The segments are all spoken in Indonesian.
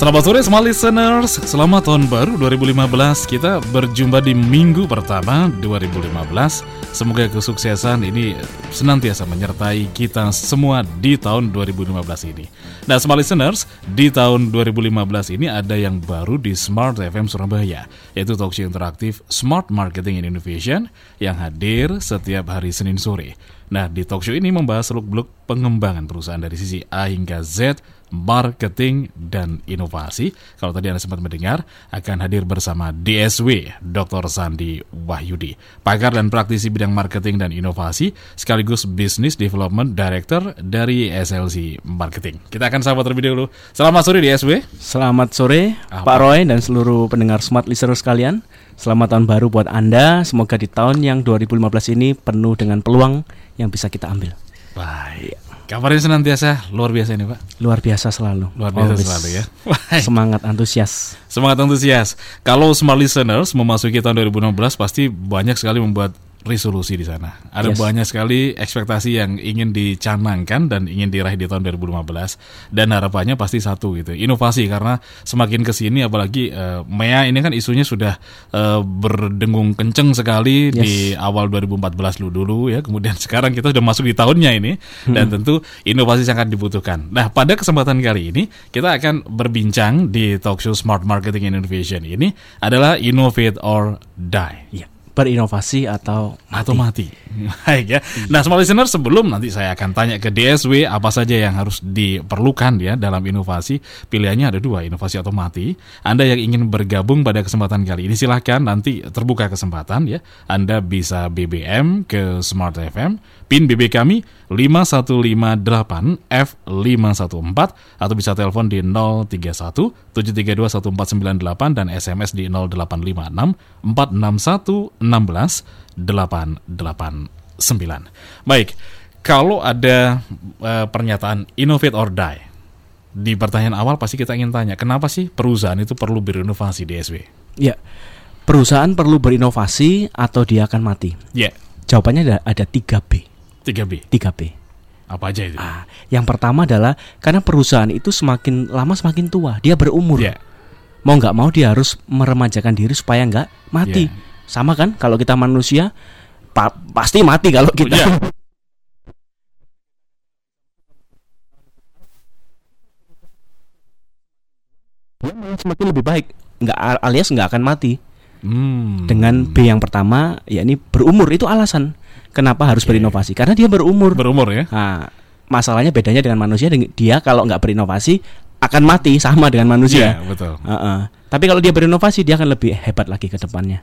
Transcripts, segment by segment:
Selamat sore smart listeners, selamat tahun baru 2015 Kita berjumpa di minggu pertama 2015 Semoga kesuksesan ini senantiasa menyertai kita semua di tahun 2015 ini. Nah smart listeners, di tahun 2015 ini ada yang baru di Smart FM Surabaya Yaitu talkshow interaktif Smart Marketing and Innovation Yang hadir setiap hari Senin sore. Nah, di talk show ini membahas seluk-beluk pengembangan perusahaan dari sisi A hingga Z, marketing, dan inovasi. Kalau tadi Anda sempat mendengar, akan hadir bersama DSW, Dr. Sandi Wahyudi, pakar dan praktisi bidang marketing dan inovasi, sekaligus Business Development Director dari SLC Marketing. Kita akan sahabat terlebih dahulu. Selamat sore DSW. Selamat sore, Apa? Pak Roy dan seluruh pendengar Smart Listeners sekalian. Selamat tahun baru buat Anda. Semoga di tahun yang 2015 ini penuh dengan peluang yang bisa kita ambil. Baik. Kabarnya senantiasa luar biasa ini Pak. Luar biasa selalu. Luar biasa Always. selalu ya. Semangat antusias. Semangat antusias. Kalau smart listeners memasuki tahun 2016 pasti banyak sekali membuat resolusi di sana. Ada yes. banyak sekali ekspektasi yang ingin dicanangkan dan ingin diraih di tahun 2015 dan harapannya pasti satu gitu, inovasi karena semakin ke sini apalagi uh, MEA ini kan isunya sudah uh, berdengung kenceng sekali yes. di awal 2014 dulu dulu ya, kemudian sekarang kita sudah masuk di tahunnya ini hmm. dan tentu inovasi sangat dibutuhkan. Nah, pada kesempatan kali ini kita akan berbincang di talk show Smart Marketing and Innovation ini adalah Innovate or Die. Yeah berinovasi atau mati. atau mati. Baik ya. Nah, small listener sebelum nanti saya akan tanya ke DSW apa saja yang harus diperlukan ya dalam inovasi. Pilihannya ada dua, inovasi atau mati. Anda yang ingin bergabung pada kesempatan kali ini silahkan nanti terbuka kesempatan ya. Anda bisa BBM ke Smart FM PIN BB kami 5158 F514 atau bisa telepon di 031 732 1498 dan SMS di 0856 461 16 889. Baik, kalau ada uh, pernyataan innovate or die di pertanyaan awal pasti kita ingin tanya, kenapa sih perusahaan itu perlu berinovasi di SW? Ya, perusahaan perlu berinovasi atau dia akan mati? Ya. Jawabannya ada, ada 3B. 3B. 3B. Apa aja itu? Ah, yang pertama adalah karena perusahaan itu semakin lama semakin tua, dia berumur. Yeah. Mau nggak mau dia harus meremajakan diri supaya nggak mati. Yeah. Sama kan kalau kita manusia pa pasti mati kalau kita. Yeah. semakin lebih baik, nggak alias nggak akan mati. Hmm. Dengan B yang pertama, ya ini berumur itu alasan. Kenapa harus okay. berinovasi? Karena dia berumur. Berumur ya. Nah, masalahnya bedanya dengan manusia. Dia kalau nggak berinovasi akan mati sama dengan manusia. Yeah, betul. Uh -uh. Tapi kalau dia berinovasi, dia akan lebih hebat lagi ke depannya.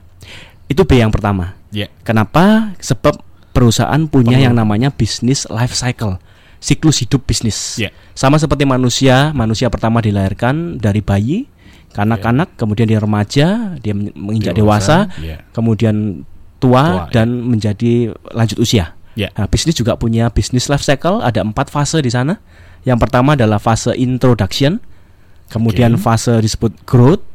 Itu B yang pertama. Yeah. Kenapa? Sebab perusahaan punya Perlu. yang namanya bisnis life cycle, siklus hidup bisnis. Yeah. Sama seperti manusia, manusia pertama dilahirkan dari bayi, kanak-kanak, yeah. kemudian dia remaja, dia menginjak dewasa, dewasa yeah. kemudian tua, tua ya. dan ya. menjadi lanjut usia. Yeah. Nah, bisnis juga punya bisnis life cycle, ada empat fase di sana. Yang pertama adalah fase introduction, kemudian okay. fase disebut growth,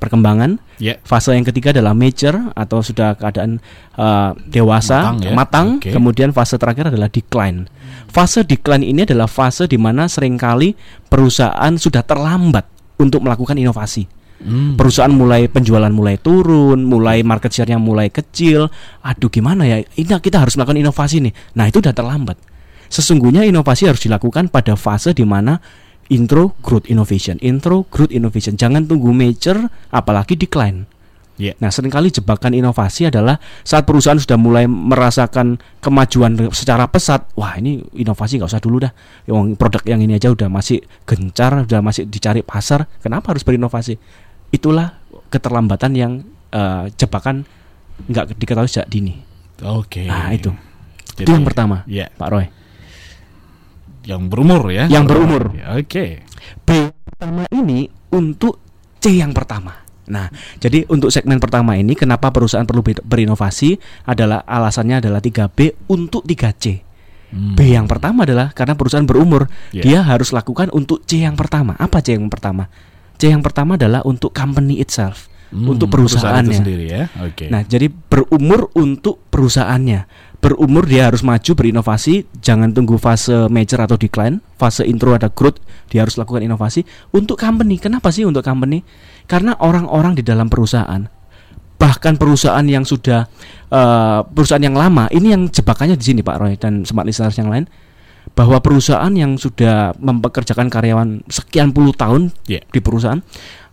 perkembangan. Yeah. Fase yang ketiga adalah mature atau sudah keadaan uh, dewasa, matang, ya? matang. Okay. kemudian fase terakhir adalah decline. Fase decline ini adalah fase di mana sering kali perusahaan sudah terlambat untuk melakukan inovasi. Hmm. Perusahaan mulai penjualan mulai turun, mulai market share-nya mulai kecil. Aduh gimana ya? Ini kita harus melakukan inovasi nih. Nah, itu udah terlambat. Sesungguhnya inovasi harus dilakukan pada fase di mana intro growth innovation, intro growth innovation. Jangan tunggu mature apalagi decline. Yeah. Nah, sering kali jebakan inovasi adalah saat perusahaan sudah mulai merasakan kemajuan secara pesat. Wah, ini inovasi nggak usah dulu dah. Yang produk yang ini aja udah masih gencar, udah masih dicari pasar. Kenapa harus berinovasi? itulah keterlambatan yang uh, jebakan nggak diketahui sejak dini. Oke. Okay. Nah itu. Jadi, itu yang pertama, ya. Pak Roy. Yang berumur ya? Yang berumur. Oke. Okay. B pertama ini untuk C yang pertama. Nah, jadi untuk segmen pertama ini kenapa perusahaan perlu berinovasi adalah alasannya adalah 3B untuk 3C. Hmm. B yang pertama adalah karena perusahaan berumur, yeah. dia harus lakukan untuk C yang pertama. Apa C yang pertama? C yang pertama adalah untuk company itself, hmm, untuk perusahaannya. Perusahaan sendiri ya. Okay. Nah, jadi berumur untuk perusahaannya. Berumur dia harus maju berinovasi, jangan tunggu fase major atau decline, fase intro ada growth, dia harus lakukan inovasi untuk company. Kenapa sih untuk company? Karena orang-orang di dalam perusahaan bahkan perusahaan yang sudah uh, perusahaan yang lama ini yang jebakannya di sini Pak Roy dan smart listeners yang lain bahwa perusahaan yang sudah mempekerjakan karyawan sekian puluh tahun yeah. di perusahaan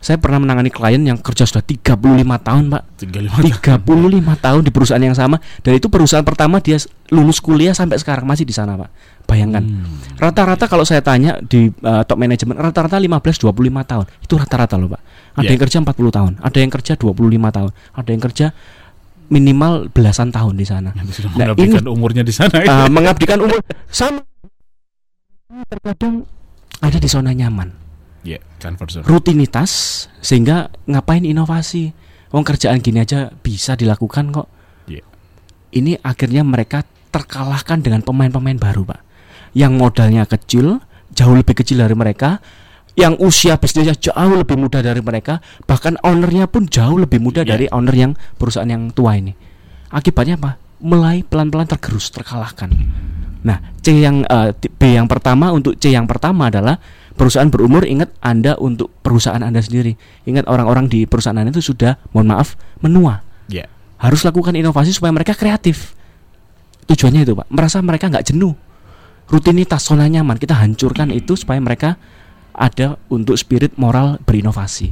saya pernah menangani klien yang kerja sudah 35 tahun Pak 35, 35 tahun di perusahaan yang sama dan itu perusahaan pertama dia lulus kuliah sampai sekarang masih di sana Pak bayangkan hmm. rata-rata hmm. kalau saya tanya di uh, top manajemen rata-rata 15-25 tahun itu rata-rata loh Pak ada yeah. yang kerja 40 tahun, ada yang kerja 25 tahun, ada yang kerja minimal belasan tahun di sana. nah, mengabdikan ini, umurnya di sana. Uh, mengabdikan umur sama terkadang ada di zona nyaman. Yeah. Rutinitas sehingga ngapain inovasi? Wong kerjaan gini aja bisa dilakukan kok. Yeah. Ini akhirnya mereka terkalahkan dengan pemain-pemain baru, Pak. Yang modalnya kecil, jauh lebih kecil dari mereka, yang usia bisnisnya jauh lebih muda dari mereka, bahkan ownernya pun jauh lebih muda yeah. dari owner yang perusahaan yang tua ini. Akibatnya apa? Mulai pelan-pelan tergerus, terkalahkan. Nah, C yang uh, B yang pertama untuk C yang pertama adalah perusahaan berumur. Ingat Anda untuk perusahaan Anda sendiri. Ingat orang-orang di perusahaan Anda itu sudah, mohon maaf, menua. Yeah. Harus lakukan inovasi supaya mereka kreatif. Tujuannya itu, Pak. Merasa mereka nggak jenuh. Rutinitas zona nyaman kita hancurkan itu supaya mereka ada untuk spirit moral berinovasi.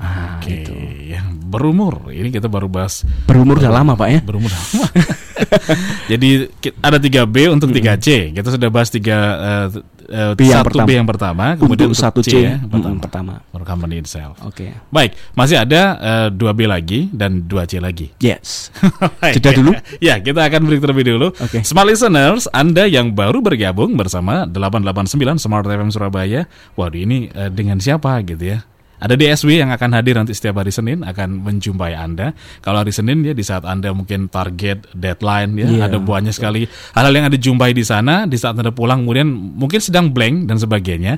Nah, Oke, itu. yang berumur. Ini kita baru bahas berumur udah lama, Pak ya. Berumur lama. Jadi ada 3B untuk 3C. Kita sudah bahas 3 uh, uh, B yang pertama. B yang pertama, kemudian untuk satu C, C ya, pertama. pertama. For company itself. Oke. Okay. Baik, masih ada uh, dua B lagi dan dua C lagi. Yes. Jeda dulu. ya, kita akan break terlebih dulu. Okay. Smart listeners, Anda yang baru bergabung bersama 889 Smart FM Surabaya. Waduh, ini uh, dengan siapa gitu ya? Ada DSW yang akan hadir nanti setiap hari Senin akan menjumpai Anda. Kalau hari Senin ya di saat Anda mungkin target deadline ya yeah. ada banyak sekali hal-hal yang Anda jumpai di sana di saat Anda pulang kemudian mungkin sedang blank dan sebagainya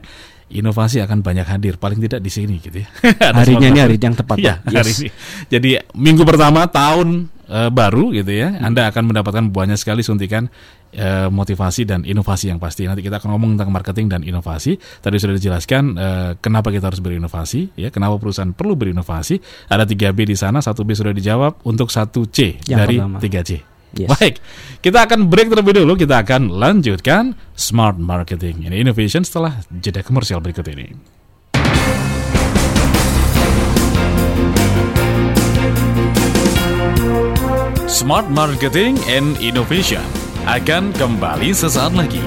inovasi akan banyak hadir paling tidak di sini gitu ya. Harinya ini hari yang tepat. Ya, yes. hari ini. Jadi minggu pertama tahun e, baru gitu ya, hmm. Anda akan mendapatkan banyak sekali suntikan e, motivasi dan inovasi yang pasti. Nanti kita akan ngomong tentang marketing dan inovasi. Tadi sudah dijelaskan e, kenapa kita harus berinovasi ya, kenapa perusahaan perlu berinovasi. Ada 3B di sana, 1B sudah dijawab untuk 1C yang dari pertama. 3C. Yes. Baik, kita akan break terlebih dulu. Kita akan lanjutkan Smart Marketing ini Innovation setelah jeda komersial berikut ini. Smart Marketing and Innovation akan kembali sesaat lagi.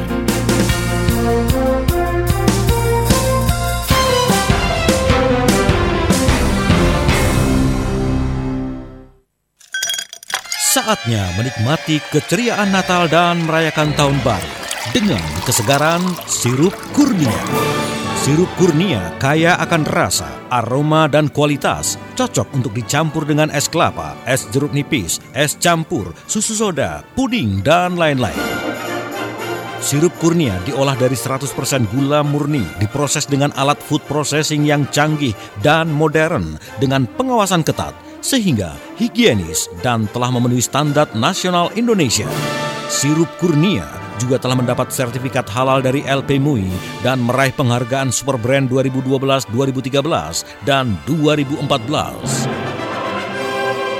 Saatnya menikmati keceriaan Natal dan merayakan tahun baru dengan kesegaran sirup kurnia. Sirup kurnia kaya akan rasa, aroma, dan kualitas. Cocok untuk dicampur dengan es kelapa, es jeruk nipis, es campur, susu soda, puding, dan lain-lain. Sirup kurnia diolah dari 100% gula murni, diproses dengan alat food processing yang canggih dan modern dengan pengawasan ketat sehingga higienis dan telah memenuhi standar nasional Indonesia. Sirup kurnia juga telah mendapat sertifikat halal dari LP MUI dan meraih penghargaan Super Brand 2012, 2013, dan 2014.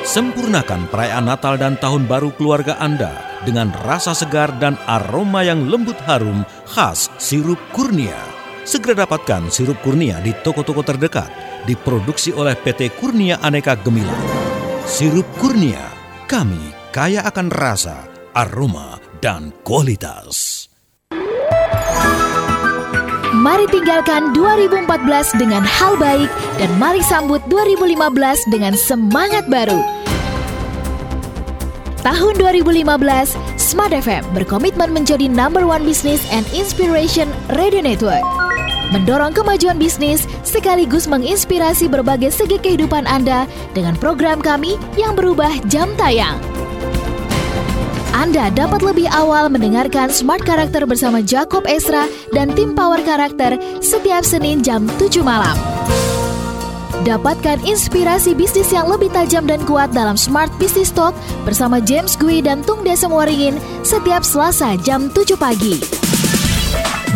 Sempurnakan perayaan Natal dan Tahun Baru keluarga Anda dengan rasa segar dan aroma yang lembut harum khas sirup kurnia. Segera dapatkan sirup kurnia di toko-toko terdekat diproduksi oleh PT Kurnia Aneka Gemilang. Sirup Kurnia, kami kaya akan rasa, aroma, dan kualitas. Mari tinggalkan 2014 dengan hal baik dan mari sambut 2015 dengan semangat baru. Tahun 2015, Smart FM berkomitmen menjadi number one business and inspiration radio network mendorong kemajuan bisnis sekaligus menginspirasi berbagai segi kehidupan Anda dengan program kami yang berubah jam tayang. Anda dapat lebih awal mendengarkan Smart Karakter bersama Jacob Esra dan tim Power Karakter setiap Senin jam 7 malam. Dapatkan inspirasi bisnis yang lebih tajam dan kuat dalam Smart Business Talk bersama James Gui dan Tung Desem Waringin setiap Selasa jam 7 pagi.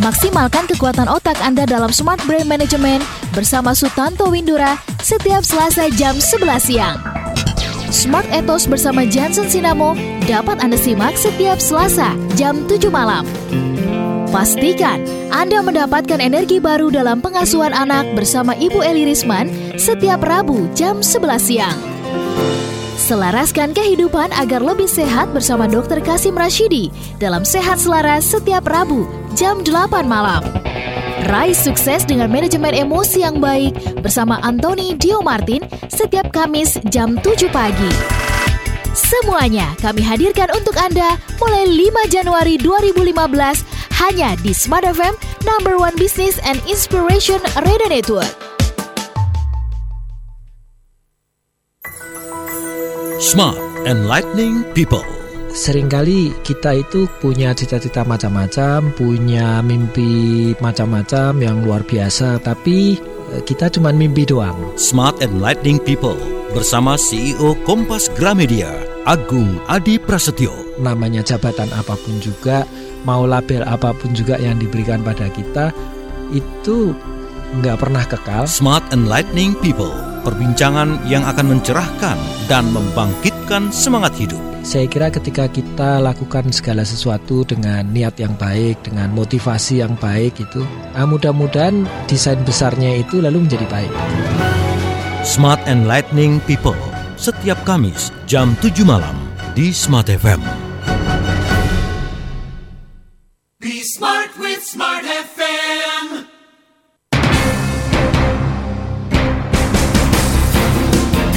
Maksimalkan kekuatan otak Anda dalam Smart Brain Management bersama Sutanto Windura setiap Selasa jam 11 siang. Smart Ethos bersama Jansen Sinamo dapat Anda simak setiap Selasa jam 7 malam. Pastikan Anda mendapatkan energi baru dalam pengasuhan anak bersama Ibu Eli Risman setiap Rabu jam 11 siang. Selaraskan kehidupan agar lebih sehat bersama Dr. Kasim Rashidi dalam Sehat Selaras setiap Rabu jam 8 malam. Raih sukses dengan manajemen emosi yang baik bersama Anthony Dio Martin setiap Kamis jam 7 pagi. Semuanya kami hadirkan untuk Anda mulai 5 Januari 2015 hanya di Smart FM Number One Business and Inspiration Radio Network. Smart Enlightening People sering kali kita itu punya cita-cita macam-macam, punya mimpi macam-macam yang luar biasa, tapi eh, kita cuma mimpi doang. Smart and Lightning People bersama CEO Kompas Gramedia, Agung Adi Prasetyo. Namanya jabatan apa pun juga, mau label apa pun juga yang diberikan pada kita, itu nggak pernah kekal. Smart and Lightning People, perbincangan yang akan mencerahkan dan membangkitkan semangat hidup. Saya kira ketika kita lakukan segala sesuatu dengan niat yang baik, dengan motivasi yang baik itu, nah mudah-mudahan desain besarnya itu lalu menjadi baik. Smart and Lightning People, setiap Kamis jam 7 malam di Smart FM.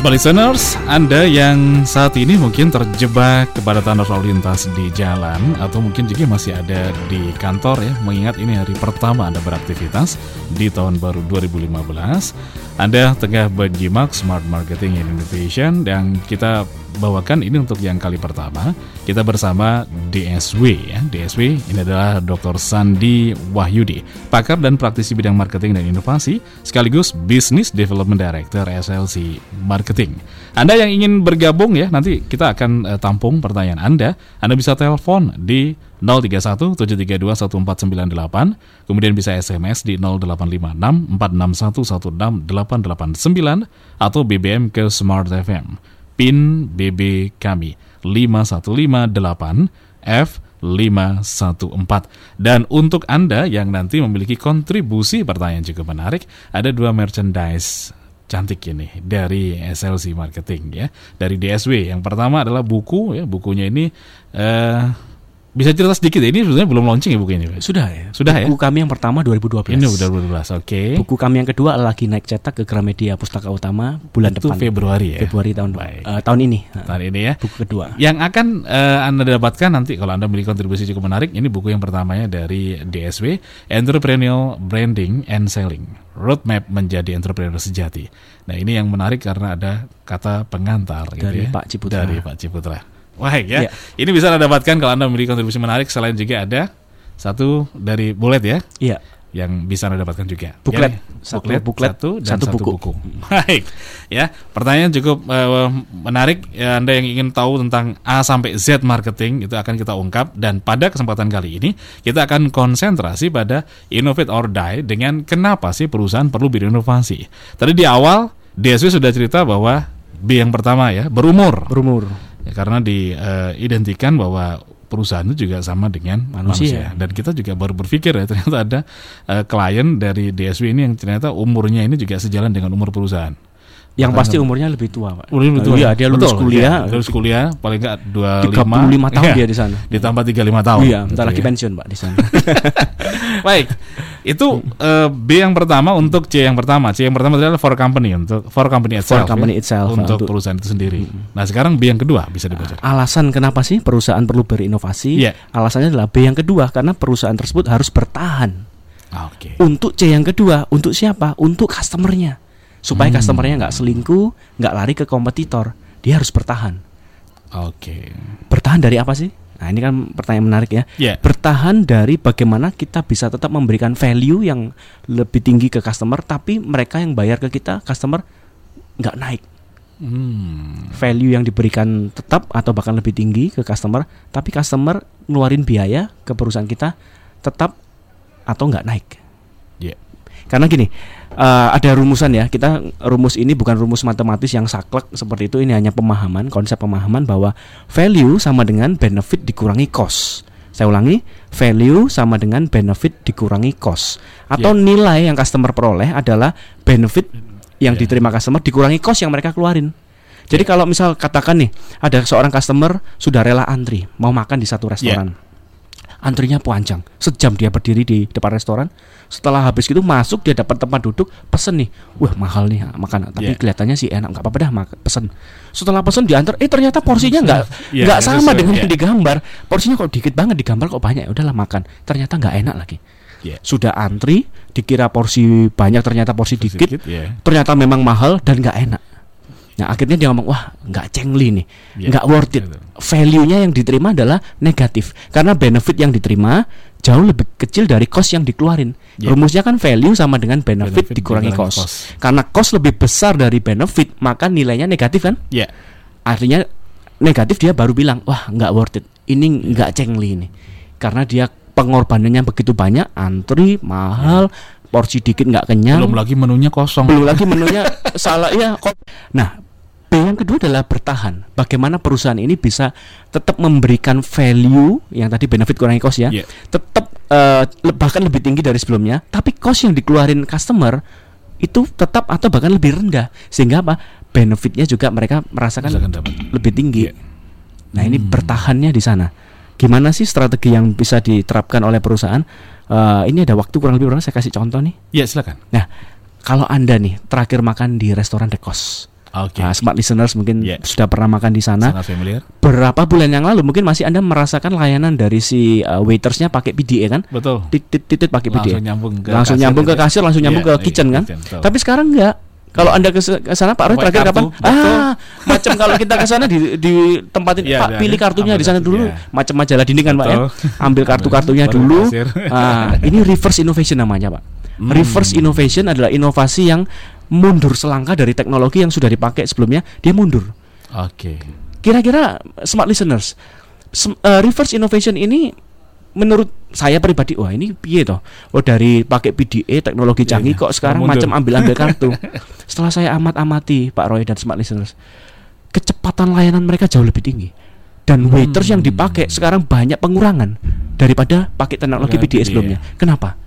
Smart listeners, Anda yang saat ini mungkin terjebak kepada tanda lalu lintas di jalan atau mungkin juga masih ada di kantor ya, mengingat ini hari pertama Anda beraktivitas di tahun baru 2015. Anda tengah berjimak Smart Marketing and Innovation dan kita bawakan ini untuk yang kali pertama. Kita bersama DSW ya. DSW ini adalah Dr. Sandi Wahyudi, pakar dan praktisi bidang marketing dan inovasi sekaligus Business Development Director SLC Marketing. Anda yang ingin bergabung ya, nanti kita akan uh, tampung pertanyaan Anda. Anda bisa telepon di 031 732 1498, kemudian bisa SMS di 0856 461 889 atau BBM ke Smart FM PIN BB kami 5158 F514. Dan untuk Anda yang nanti memiliki kontribusi pertanyaan juga menarik, ada dua merchandise cantik ini dari SLC Marketing ya, dari DSW. Yang pertama adalah buku ya, bukunya ini uh, bisa cerita sedikit ini sebenarnya belum launching ya buku ini Sudah ya. Sudah buku ya. Buku kami yang pertama 2012. Ini udah 2012. Oke. Okay. Buku kami yang kedua lagi naik cetak ke Gramedia Pustaka Utama bulan Itu depan. Februari ya. Februari tahun Baik. Uh, tahun ini. Tahun ini ya. Buku kedua. Yang akan uh, Anda dapatkan nanti kalau Anda memiliki kontribusi cukup menarik, ini buku yang pertamanya dari DSW, Entrepreneurial Branding and Selling. Roadmap menjadi entrepreneur sejati. Nah, ini yang menarik karena ada kata pengantar dari gitu ya. Pak Ciputra. Dari Pak Ciputra. Wah ya. ya. Ini bisa Anda dapatkan kalau Anda memiliki kontribusi menarik selain juga ada satu dari Bullet ya. Iya. Yang bisa Anda dapatkan juga. Buklet, ya, satu buklet, buklet satu dan satu, satu buku. buku. Baik. Ya, pertanyaan cukup uh, menarik. Ya, anda yang ingin tahu tentang A sampai Z marketing itu akan kita ungkap dan pada kesempatan kali ini kita akan konsentrasi pada innovate or die dengan kenapa sih perusahaan perlu berinovasi. Tadi di awal DSW sudah cerita bahwa B yang pertama ya, berumur. Berumur Ya, karena diidentikan uh, bahwa perusahaan itu juga sama dengan manusia. manusia. Dan kita juga baru berpikir ya ternyata ada uh, klien dari DSW ini yang ternyata umurnya ini juga sejalan dengan umur perusahaan. Yang pasti umurnya lebih tua, Pak. Umurnya lebih tua. Iya, dia lulus Betul, kuliah. Iya, lulus kuliah paling enggak 35 25 tahun Iya. dia di sana. Ditambah 35 tahun. Iya, bentar Gitu lagi ya. pensiun, Pak, di sana. Baik. Itu eh, B yang pertama untuk C yang pertama. C yang pertama adalah for company untuk for company itself. company ya, itself, untuk untuk- perusahaan itu sendiri. Nah, sekarang B yang kedua bisa dibaca. Alasan kenapa sih perusahaan perlu berinovasi? Iya. Alasannya adalah B yang kedua karena perusahaan tersebut harus bertahan. Ah, Oke. Untuk C yang kedua, untuk siapa? Untuk customernya. Supaya Hmm. customernya nggak selingkuh, nggak lari ke kompetitor. Dia harus bertahan. Oke. Bertahan dari apa sih? Nah, ini kan pertanyaan menarik ya. Ya. Bertahan dari bagaimana kita bisa tetap memberikan value yang lebih tinggi ke customer, tapi mereka yang bayar ke kita, customer nggak naik. Hmm. Value yang diberikan tetap atau bahkan lebih tinggi ke customer, tapi customer ngeluarin biaya ke perusahaan kita tetap atau nggak naik. Karena gini, eh, ada rumusan ya. Kita rumus ini bukan rumus matematis yang saklek seperti itu. Ini hanya pemahaman, konsep pemahaman bahwa value sama dengan benefit dikurangi cost. Saya ulangi, value sama dengan benefit dikurangi cost. Atau Ya. nilai yang customer peroleh adalah benefit yang Ya. diterima customer dikurangi cost yang mereka keluarin. Jadi kalau misal katakan nih, ada seorang customer sudah rela antri mau makan di satu restoran. Antrinya panjang, sejam dia berdiri di depan restoran. Setelah habis itu masuk dia dapat tempat duduk, pesen nih, wah mahal nih makanan, tapi Yeah. kelihatannya sih enak, nggak apa-apa dah pesen. Setelah pesen diantar, eh ternyata porsinya nggak Yeah, nggak sama dengan yeah. yang digambar. Porsinya kok dikit banget digambar kok banyak, ya udahlah makan. Ternyata nggak enak lagi. Ya. Sudah antri, dikira porsi banyak, ternyata porsi dikit, Sedikit, ya. ternyata memang mahal dan nggak enak. Nah akhirnya dia ngomong wah nggak cengli nih, Ya, nggak worth it. gitu. Value-nya yang diterima adalah negatif karena benefit yang diterima jauh lebih kecil dari cost yang dikeluarin. Ya. Rumusnya kan value sama dengan benefit, Benefit dikurangi cost. cost. Karena cost lebih besar dari benefit maka nilainya negatif kan? Ya. Artinya negatif dia baru bilang wah nggak worth it. Ini nggak cengli ini karena dia pengorbanannya begitu banyak, antri mahal, porsi dikit nggak kenyang Belum lagi menunya kosong. belum lagi menunya salah ya kok nah B yang kedua adalah bertahan bagaimana perusahaan ini bisa tetap memberikan value yang tadi benefit kurangi cost ya Iya. tetap le- bahkan lebih tinggi dari sebelumnya tapi cost yang dikeluarin customer itu tetap atau bahkan lebih rendah sehingga apa benefitnya juga mereka merasakan dapat. lebih tinggi Iya. nah ini Hmm. bertahannya di sana gimana sih strategi yang bisa diterapkan oleh perusahaan Eh, ini ada waktu kurang lebih berapa saya kasih contoh nih Ya, silakan. Nah, kalau Anda nih terakhir makan di restoran The Cost, Oke. nah, smart listeners mungkin Yeah. sudah pernah makan di sana. Sangat familiar. Berapa bulan yang lalu mungkin masih Anda merasakan layanan dari si uh, waitersnya pakai PDA kan? Betul. Titit titit pakai PDA. Langsung nyambung ke langsung kasir nyambung ke gitu. kasir, langsung nyambung Iya, ke kitchen iya, kan? kitchen, betul. Tapi sekarang enggak. Kalau Anda ke sana Pak Roy terakhir kapan? betul. Ah, macam kalau kita ke sana di di tempatin Iya, Pak ada, pilih ada. kartunya di sana dulu. iya. Macam majalah dinding kan Pak ya. Ambil kartu-kartunya dulu. Ah, ini reverse innovation namanya, Pak. Hmm. Reverse innovation adalah inovasi yang mundur selangkah dari teknologi yang sudah dipakai sebelumnya, dia mundur. Oke. Kira-kira smart listeners, sem- eh, reverse innovation ini menurut saya pribadi, wah ini piye toh? Oh dari pakai PDA teknologi Iya, canggih iya. kok sekarang macam ambil-ambil kartu. Setelah saya amat-amati Pak Roy dan smart listeners, kecepatan layanan mereka jauh lebih tinggi. Dan Hmm. waiters yang dipakai sekarang banyak pengurangan daripada pakai teknologi PDA PDA. sebelumnya. Kenapa?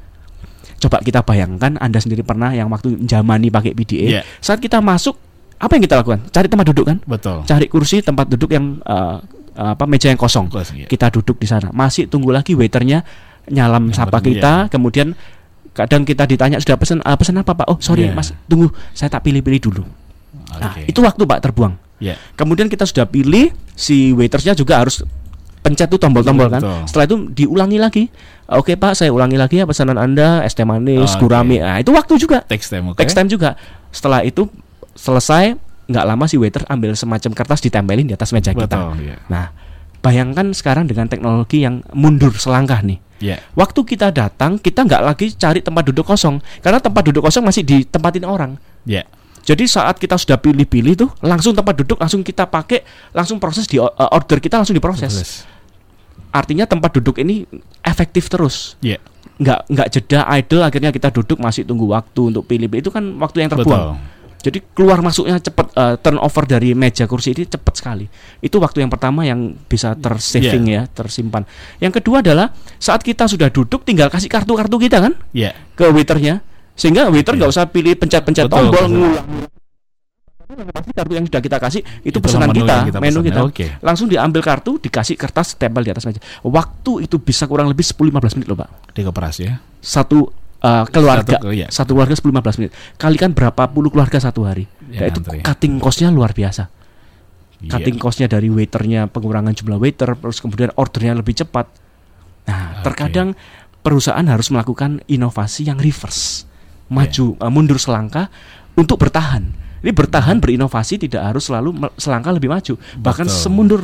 Coba kita bayangkan Anda sendiri pernah yang waktu jamani pakai PDA. Iya. Saat kita masuk, apa yang kita lakukan? Cari tempat duduk kan? Betul. Cari kursi tempat duduk yang eh, apa meja yang kosong. Kosong, iya. Kita duduk di sana. Masih tunggu lagi waiternya nyalam Yang sapa kita, kemudian kadang kita ditanya sudah pesan "Ah, pesan apa Pak? Oh, sorry Iya. Mas, tunggu. Saya tak pilih-pilih dulu. Nah, Oke. itu waktu Pak terbuang. Ya. Kemudian kita sudah pilih, si waitersnya juga harus pencet tuh tombol-tombol kan. Betul. Setelah itu diulangi lagi. Oke Pak, saya ulangi lagi ya pesanan Anda, es teh manis, Oke. gurame. Nah, itu waktu juga. Text time, oke. Text time juga. Setelah itu selesai, nggak lama si waiter ambil semacam kertas ditempelin di atas meja kita. Betul, iya. Nah, bayangkan sekarang dengan teknologi yang mundur selangkah nih. Ya. Waktu kita datang, kita nggak lagi cari tempat duduk kosong, karena tempat duduk kosong masih ditempatin orang. Ya. Jadi saat kita sudah pilih-pilih tuh, langsung tempat duduk langsung kita pakai, langsung proses di uh, order kita langsung diproses. Proses. Artinya tempat duduk ini efektif terus, Ya. nggak nggak jeda idle. Akhirnya kita duduk masih tunggu waktu untuk pilih-pilih itu kan waktu yang terbuang. Betul. Jadi keluar masuknya cepat eh, turnover dari meja kursi ini cepat sekali. Itu waktu yang pertama yang bisa tersaving ya, tersimpan. Yang kedua adalah saat kita sudah duduk tinggal kasih kartu-kartu kita kan Ya. ke waiternya. Sehingga waiter nggak Iya. usah pilih pencet-pencet tombol ngulang. Pasti kartu yang sudah kita kasih itu, itu pesanan kita, kita menu kita. Okay. Langsung diambil kartu, dikasih kertas, tempel di atas meja. Waktu itu bisa kurang lebih 10-15 menit loh, Pak. Di koperasi ya. Satu uh, keluarga satu, iya. satu keluarga 10-15 menit. Kalikan berapa puluh keluarga satu hari. Ya, itu antri. cutting cost-nya luar biasa. Yeah. Cutting cost-nya dari waiternya pengurangan jumlah waiter, terus kemudian ordernya lebih cepat. Nah, okay. terkadang perusahaan harus melakukan inovasi yang reverse, maju, yeah. uh, mundur selangkah untuk bertahan ini bertahan berinovasi tidak harus selalu selangkah lebih maju, bahkan Betul. semundur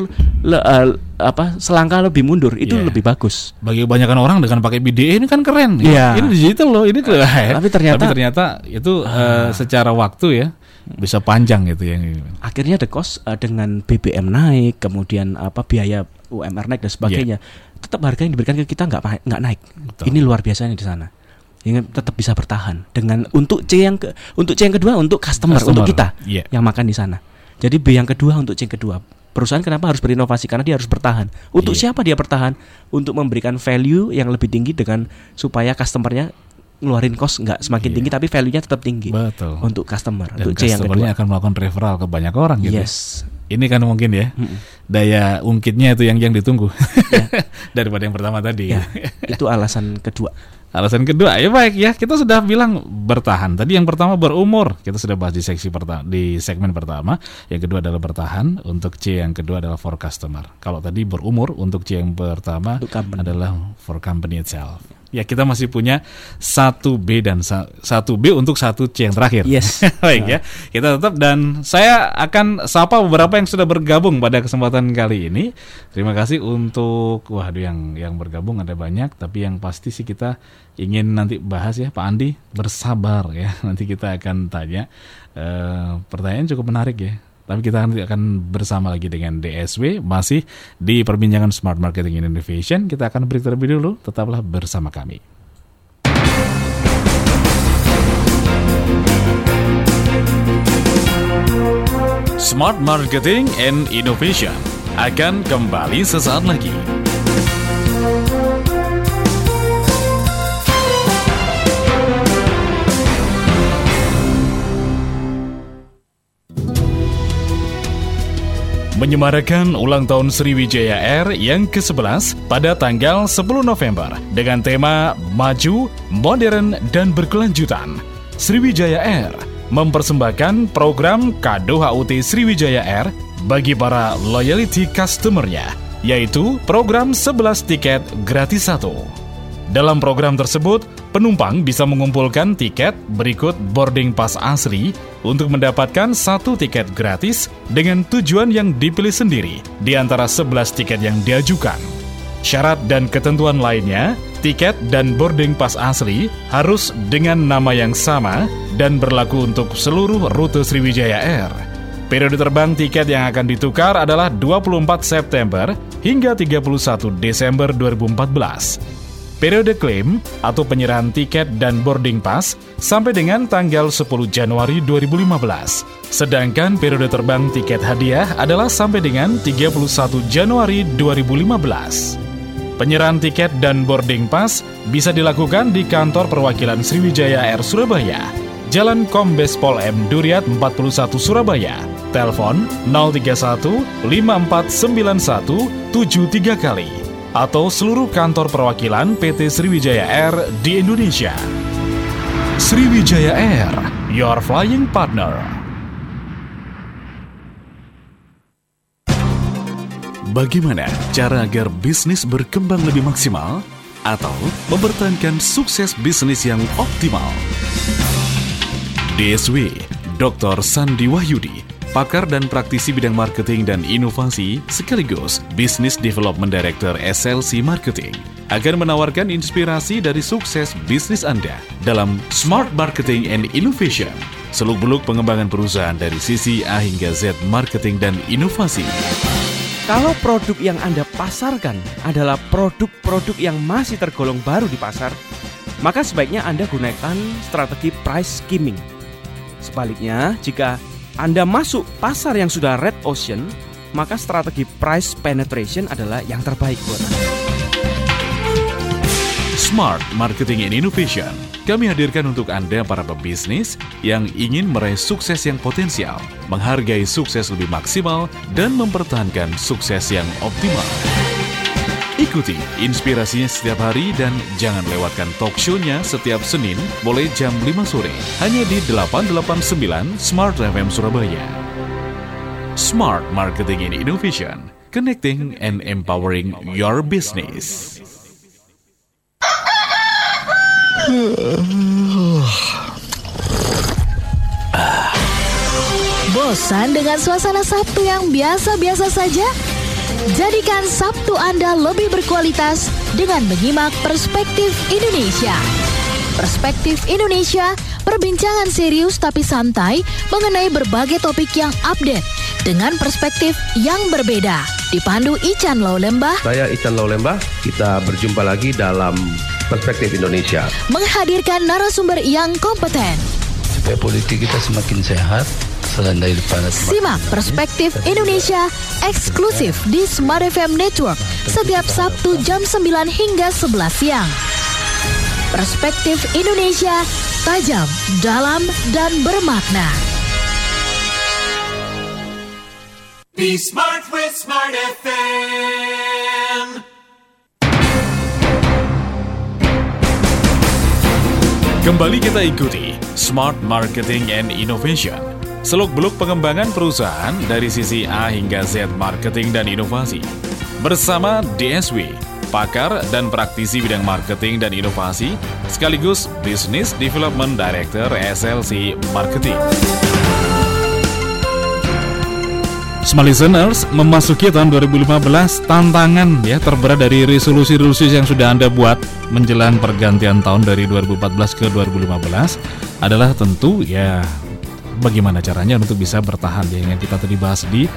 le, uh, apa selangkah lebih mundur itu yeah. lebih bagus. Bagi kebanyakan orang dengan pakai BDE ini kan keren. Yeah. Ini digital loh, ini tuh. Tapi ternyata tapi ternyata itu uh, secara waktu ya bisa panjang gitu ya. Akhirnya the cost uh, dengan BBM naik, kemudian apa biaya UMR naik dan sebagainya, yeah. tetap harga yang diberikan ke kita nggak nggak naik. Betul. Ini luar biasanya di sana ingin tetap bisa bertahan dengan untuk C yang ke untuk C yang kedua untuk customer, customer. untuk kita yeah. yang makan di sana. Jadi B yang kedua untuk C yang kedua. Perusahaan kenapa harus berinovasi karena dia harus bertahan. Untuk yeah. siapa dia bertahan? Untuk memberikan value yang lebih tinggi dengan supaya customernya ngeluarin cost nggak semakin yeah. tinggi tapi value-nya tetap tinggi. Betul. Untuk customer, Dan untuk C yang kedua. akan melakukan referral ke banyak orang gitu. Yes. Ini kan mungkin ya. Mm -mm. Daya ungkitnya itu yang yang ditunggu. Yeah. Daripada yang pertama tadi. Yeah. itu alasan kedua. Alasan kedua, ya baik ya, kita sudah bilang bertahan. Tadi yang pertama berumur, kita sudah bahas di seksi pertama, di segmen pertama. Yang kedua adalah bertahan, untuk C yang kedua adalah for customer. Kalau tadi berumur, untuk C yang pertama adalah for company itself ya kita masih punya satu B dan satu B untuk satu C yang terakhir. Yes. Baik ya. Kita tetap dan saya akan sapa beberapa yang sudah bergabung pada kesempatan kali ini. Terima kasih untuk waduh yang yang bergabung ada banyak tapi yang pasti sih kita ingin nanti bahas ya Pak Andi bersabar ya. Nanti kita akan tanya uh, pertanyaan cukup menarik ya tapi kita nanti akan bersama lagi dengan DSW masih di perbincangan Smart Marketing Innovation. Kita akan break terlebih dulu. Tetaplah bersama kami. Smart Marketing and Innovation akan kembali sesaat lagi. Menyemarakan ulang tahun Sriwijaya Air yang ke-11 pada tanggal 10 November dengan tema Maju, Modern, dan Berkelanjutan. Sriwijaya Air mempersembahkan program kado HUT Sriwijaya Air bagi para loyalty customer-nya, yaitu program 11 tiket gratis satu. Dalam program tersebut, penumpang bisa mengumpulkan tiket berikut boarding pass asli untuk mendapatkan satu tiket gratis dengan tujuan yang dipilih sendiri di antara 11 tiket yang diajukan. Syarat dan ketentuan lainnya, tiket dan boarding pass asli harus dengan nama yang sama dan berlaku untuk seluruh rute Sriwijaya Air. Periode terbang tiket yang akan ditukar adalah 24 September hingga 31 Desember 2014 periode klaim atau penyerahan tiket dan boarding pass sampai dengan tanggal 10 Januari 2015. Sedangkan periode terbang tiket hadiah adalah sampai dengan 31 Januari 2015. Penyerahan tiket dan boarding pass bisa dilakukan di kantor perwakilan Sriwijaya Air Surabaya, Jalan Kombes Pol M Duriat 41 Surabaya. Telepon 031 5491 73 kali atau seluruh kantor perwakilan PT Sriwijaya Air di Indonesia. Sriwijaya Air, your flying partner. Bagaimana cara agar bisnis berkembang lebih maksimal atau mempertahankan sukses bisnis yang optimal? DSW Dr. Sandi Wahyudi pakar dan praktisi bidang marketing dan inovasi sekaligus Business Development Director SLC Marketing akan menawarkan inspirasi dari sukses bisnis Anda dalam Smart Marketing and Innovation, seluk-beluk pengembangan perusahaan dari sisi A hingga Z marketing dan inovasi. Kalau produk yang Anda pasarkan adalah produk-produk yang masih tergolong baru di pasar, maka sebaiknya Anda gunakan strategi price skimming. Sebaliknya, jika anda masuk pasar yang sudah red ocean, maka strategi price penetration adalah yang terbaik buat Anda. Smart Marketing and Innovation. Kami hadirkan untuk Anda para pebisnis yang ingin meraih sukses yang potensial, menghargai sukses lebih maksimal, dan mempertahankan sukses yang optimal. Ikuti inspirasinya setiap hari dan jangan lewatkan talk show-nya setiap Senin mulai jam 5 sore hanya di 889 Smart FM Surabaya. Smart Marketing and Innovation, connecting and empowering your business. Bosan dengan suasana Sabtu yang biasa-biasa saja? Jadikan Sabtu Anda lebih berkualitas dengan menyimak Perspektif Indonesia. Perspektif Indonesia, perbincangan serius tapi santai mengenai berbagai topik yang update dengan perspektif yang berbeda. Dipandu Ican Lembah. Saya Ican Lembah. Kita berjumpa lagi dalam Perspektif Indonesia. Menghadirkan narasumber yang kompeten. Supaya politik kita semakin sehat, selain dari depan. Simak Perspektif Indonesia eksklusif di Smart FM Network setiap Sabtu jam 9 hingga 11 siang. Perspektif Indonesia, tajam, dalam, dan bermakna. Be smart with Smart FM. Kembali kita ikuti Smart Marketing and Innovation. Seluk-beluk pengembangan perusahaan dari sisi A hingga Z marketing dan inovasi. Bersama DSW, pakar dan praktisi bidang marketing dan inovasi, sekaligus Business Development Director SLC Marketing. Smart listeners, memasuki tahun 2015, tantangan ya terberat dari resolusi-resolusi yang sudah Anda buat menjelang pergantian tahun dari 2014 ke 2015 adalah tentu ya bagaimana caranya untuk bisa bertahan ya yang kita tadi bahas di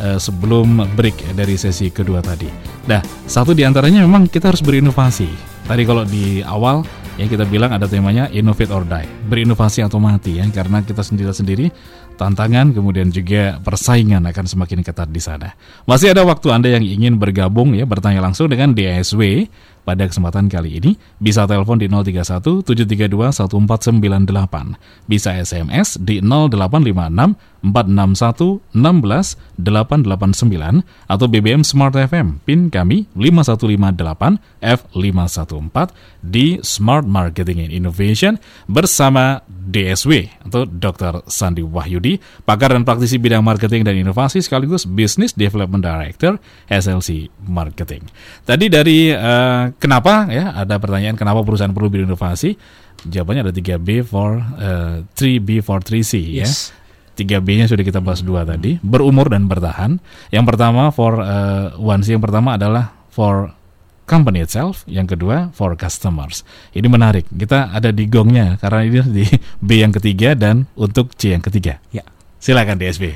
uh, sebelum break dari sesi kedua tadi. Nah, satu di antaranya memang kita harus berinovasi. Tadi kalau di awal ya kita bilang ada temanya innovate or die, berinovasi atau mati ya karena kita sendiri-sendiri tantangan kemudian juga persaingan akan semakin ketat di sana. Masih ada waktu Anda yang ingin bergabung ya bertanya langsung dengan DSW pada kesempatan kali ini bisa telepon di 031 732 1498, bisa SMS di 0856 461 16 889 atau BBM Smart FM PIN kami 5158 F514 di Smart Marketing and Innovation bersama DSW atau Dr. Sandi Wahyudi, pakar dan praktisi bidang marketing dan inovasi sekaligus Business Development Director SLC Marketing. Tadi dari uh, kenapa ya ada pertanyaan kenapa perusahaan perlu berinovasi? Jawabannya ada 3B for uh, 3B for 3C ya. yes. ya. 3B-nya sudah kita bahas dua tadi, berumur dan bertahan. Yang pertama for uh, one C yang pertama adalah for company itself, yang kedua for customers. Ini menarik. Kita ada di gongnya karena ini di B yang ketiga dan untuk C yang ketiga. Ya. Silakan DSB.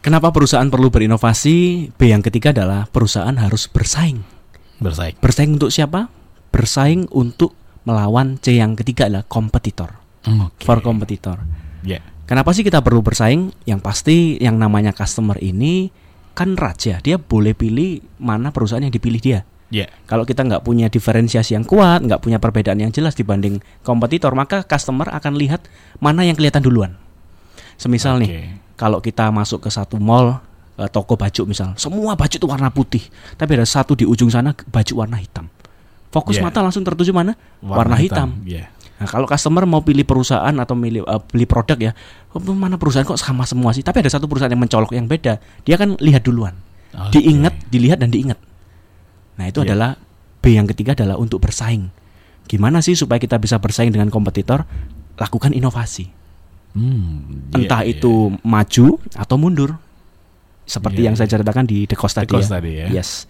Kenapa perusahaan perlu berinovasi? B yang ketiga adalah perusahaan harus bersaing. Bersaing. Bersaing untuk siapa? Bersaing untuk melawan C yang ketiga adalah kompetitor. Okay. For kompetitor. Ya. Yeah. Kenapa sih kita perlu bersaing? Yang pasti yang namanya customer ini kan raja. Dia boleh pilih mana perusahaan yang dipilih dia. Yeah. Kalau kita nggak punya diferensiasi yang kuat, nggak punya perbedaan yang jelas dibanding kompetitor, maka customer akan lihat mana yang kelihatan duluan. Semisal okay. nih, kalau kita masuk ke satu mall, eh, toko baju misal, semua baju itu warna putih, tapi ada satu di ujung sana baju warna hitam. Fokus yeah. mata langsung tertuju mana? Warna, warna hitam. hitam. Yeah. Nah, kalau customer mau pilih perusahaan atau milih uh, beli produk ya, oh, mana perusahaan kok sama semua sih? Tapi ada satu perusahaan yang mencolok yang beda. Dia kan lihat duluan. Okay. Diingat, dilihat dan diingat. Nah, itu yeah. adalah B yang ketiga adalah untuk bersaing. Gimana sih supaya kita bisa bersaing dengan kompetitor? Lakukan inovasi. Hmm, yeah, Entah yeah. itu maju atau mundur. Seperti yeah, yang saya ceritakan di The Cost tadi. The Cost ya. tadi ya. Yes.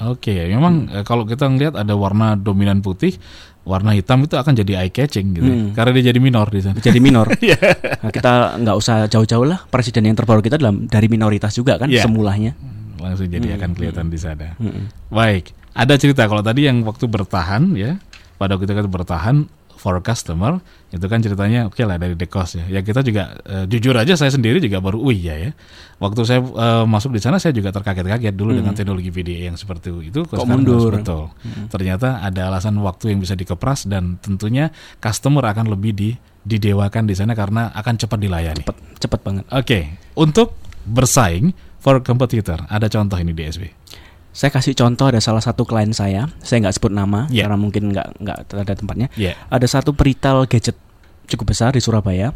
Oke, okay, memang hmm. kalau kita ngelihat ada warna dominan putih, warna hitam itu akan jadi eye catching gitu. Hmm. Karena dia jadi minor di sana. Jadi minor. yeah. nah, kita nggak usah jauh-jauh lah. Presiden yang terbaru kita dalam dari minoritas juga kan yeah. semulanya. Langsung jadi hmm. akan kelihatan hmm. di sana. Hmm. Baik, ada cerita kalau tadi yang waktu bertahan ya, pada waktu kita bertahan for customer itu kan ceritanya oke okay lah dari the cost ya. Ya kita juga uh, jujur aja saya sendiri juga baru oh iya ya. Waktu saya uh, masuk di sana saya juga terkaget-kaget dulu hmm. dengan teknologi VDA yang seperti itu. Kok mundur? Betul. Hmm. Ternyata ada alasan waktu yang bisa dikepras dan tentunya customer akan lebih di didewakan di sana karena akan cepat dilayani. Cepat, cepat banget. Oke, okay. untuk bersaing for competitor ada contoh ini di SB. Saya kasih contoh ada salah satu klien saya, saya nggak sebut nama yeah. karena mungkin nggak nggak ada tempatnya. Yeah. Ada satu peritel gadget cukup besar di Surabaya,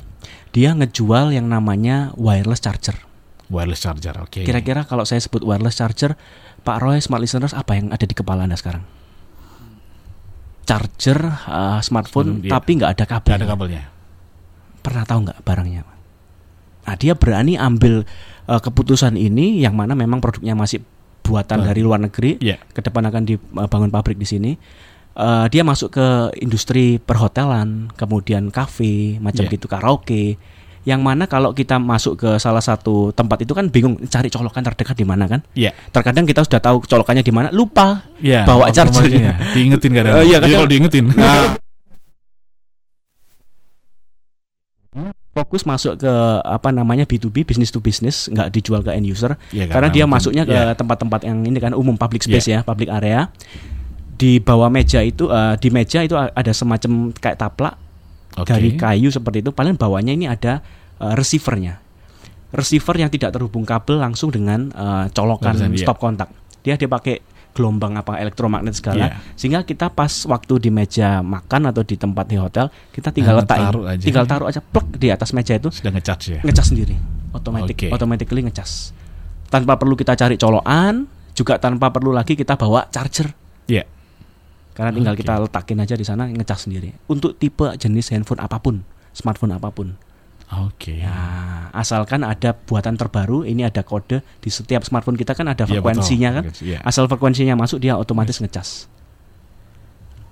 dia ngejual yang namanya wireless charger. Wireless charger, oke. Okay. Kira-kira kalau saya sebut wireless charger, Pak Roy, smart listeners, apa yang ada di kepala anda sekarang? Charger uh, smartphone, hmm, tapi nggak ada kabel. ada kabelnya. Pernah tahu nggak barangnya? Nah, dia berani ambil uh, keputusan ini, yang mana memang produknya masih buatan dari luar negeri. Yeah. Ke depan akan dibangun pabrik di sini. Uh, dia masuk ke industri perhotelan, kemudian kafe, macam yeah. gitu karaoke. Yang mana kalau kita masuk ke salah satu tempat itu kan bingung cari colokan terdekat di mana kan? Iya. Yeah. Terkadang kita sudah tahu colokannya di mana, lupa yeah, bawa chargernya. Diingetin kadang. Uh, iya, kadang. kalau diingetin. Nah, fokus masuk ke apa namanya B2B business to business nggak dijual ke end user. Ya, karena, karena dia masuknya ke tempat tempat-tempat yang ini kan umum public space ya, ya public area. Di bawah meja itu uh, di meja itu ada semacam kayak taplak okay. dari kayu seperti itu. Paling bawahnya ini ada uh, receivernya. Receiver yang tidak terhubung kabel langsung dengan uh, colokan Barusan, stop kontak. Dia dia pakai gelombang apa elektromagnet segala yeah. sehingga kita pas waktu di meja makan atau di tempat di hotel kita tinggal nah, letakkan taruh tinggal taruh aja plug di atas meja itu. Sudah ngecas ya? Ngecas sendiri. Otomatis okay. automatically ngecas tanpa perlu kita cari colokan juga tanpa perlu lagi kita bawa charger. Ya yeah. karena tinggal okay. kita letakin aja di sana ngecas sendiri. Untuk tipe jenis handphone apa pun smartphone apa pun Oke. Okay. Ya, asalkan ada buatan terbaru, ini ada kode di setiap smartphone kita kan ada iya, frekuensinya ya, kan. Ya. Asal frekuensinya masuk dia otomatis ngecas.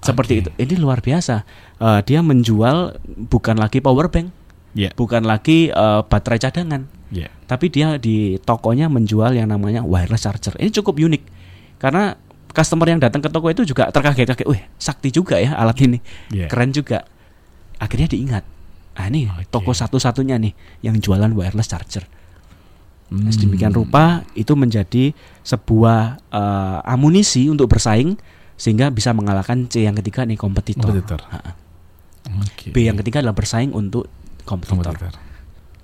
Seperti okay. itu. Ini luar biasa. Uh, dia menjual bukan lagi power bank, yeah. bukan lagi uh, baterai cadangan, yeah. tapi dia di tokonya menjual yang namanya wireless charger. Ini cukup unik karena customer yang datang ke toko itu juga terkaget-kaget, wih sakti juga ya alat ini, yeah. keren juga. Akhirnya diingat ah ini okay. toko satu-satunya nih yang jualan wireless charger. Hmm. Sedemikian rupa itu menjadi sebuah uh, amunisi untuk bersaing sehingga bisa mengalahkan C yang ketiga nih kompetitor. kompetitor. Okay. B yang ketiga adalah bersaing untuk kompetitor. kompetitor.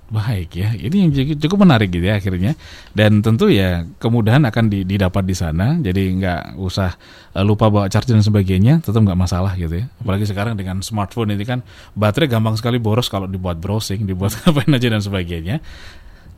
Baik ya, ini yang cukup menarik gitu ya akhirnya. Dan tentu ya kemudahan akan didapat di sana, jadi nggak usah eh, lupa bawa charger dan sebagainya, tetap nggak masalah gitu ya. Apalagi sekarang dengan smartphone ini kan baterai gampang sekali boros kalau dibuat browsing, dibuat apa aja dan sebagainya.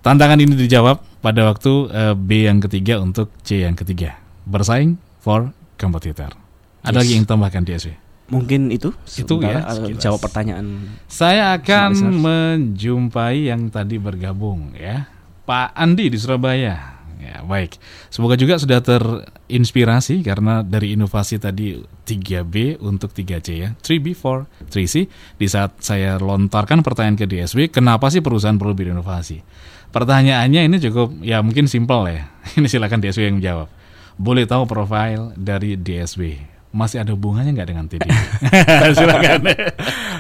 Tantangan ini dijawab pada waktu uh, B yang ketiga untuk C yang ketiga. Bersaing for kompetitor. Ada yes. lagi yang tambahkan di SW? Mungkin itu itu ya jawab pertanyaan. Saya akan menjumpai yang tadi bergabung ya. Pak Andi di Surabaya. Ya, baik. Semoga juga sudah terinspirasi karena dari inovasi tadi 3B untuk 3C ya. 3B for 3C. Di saat saya lontarkan pertanyaan ke DSW, kenapa sih perusahaan perlu berinovasi? Pertanyaannya ini cukup ya mungkin simpel ya. Ini silakan DSW yang menjawab. Boleh tahu profil dari DSW? Masih ada hubungannya nggak dengan TDW? Silakan. Oke,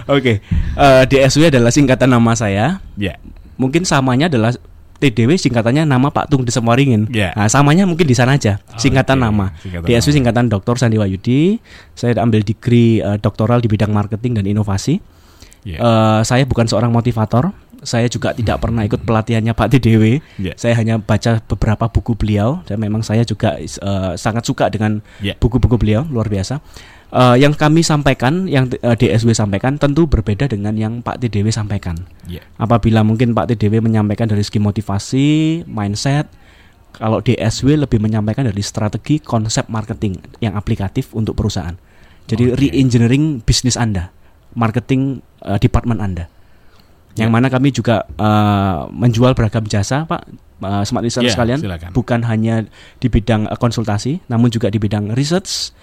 okay. uh, eh, DSW adalah singkatan nama saya. Ya. Yeah. Mungkin samanya adalah TDW singkatannya nama Pak Tung Desemoringin. Yeah. Nah, samanya mungkin di sana aja, singkatan okay. nama. Singkatan DSW nama. singkatan Dr. Sandi Wayudi. Saya ambil degree uh, doktoral di bidang marketing dan inovasi. Yeah. Uh, saya bukan seorang motivator saya juga tidak pernah ikut pelatihannya Pak TDW. Yeah. Saya hanya baca beberapa buku beliau dan memang saya juga uh, sangat suka dengan ya. buku-buku yeah. beliau luar biasa. Uh, yang kami sampaikan, yang uh, DSW sampaikan tentu berbeda dengan yang Pak TDW sampaikan. Yeah. Apabila mungkin Pak TDW menyampaikan dari segi motivasi, mindset, kalau DSW lebih menyampaikan dari strategi konsep marketing yang aplikatif untuk perusahaan. Jadi okay. re-engineering bisnis Anda, marketing uh, department Anda yang ya. mana kami juga uh, menjual beragam jasa, Pak. Uh, smart listener yeah, sekalian, silakan. bukan hanya di bidang uh, konsultasi, namun juga di bidang research,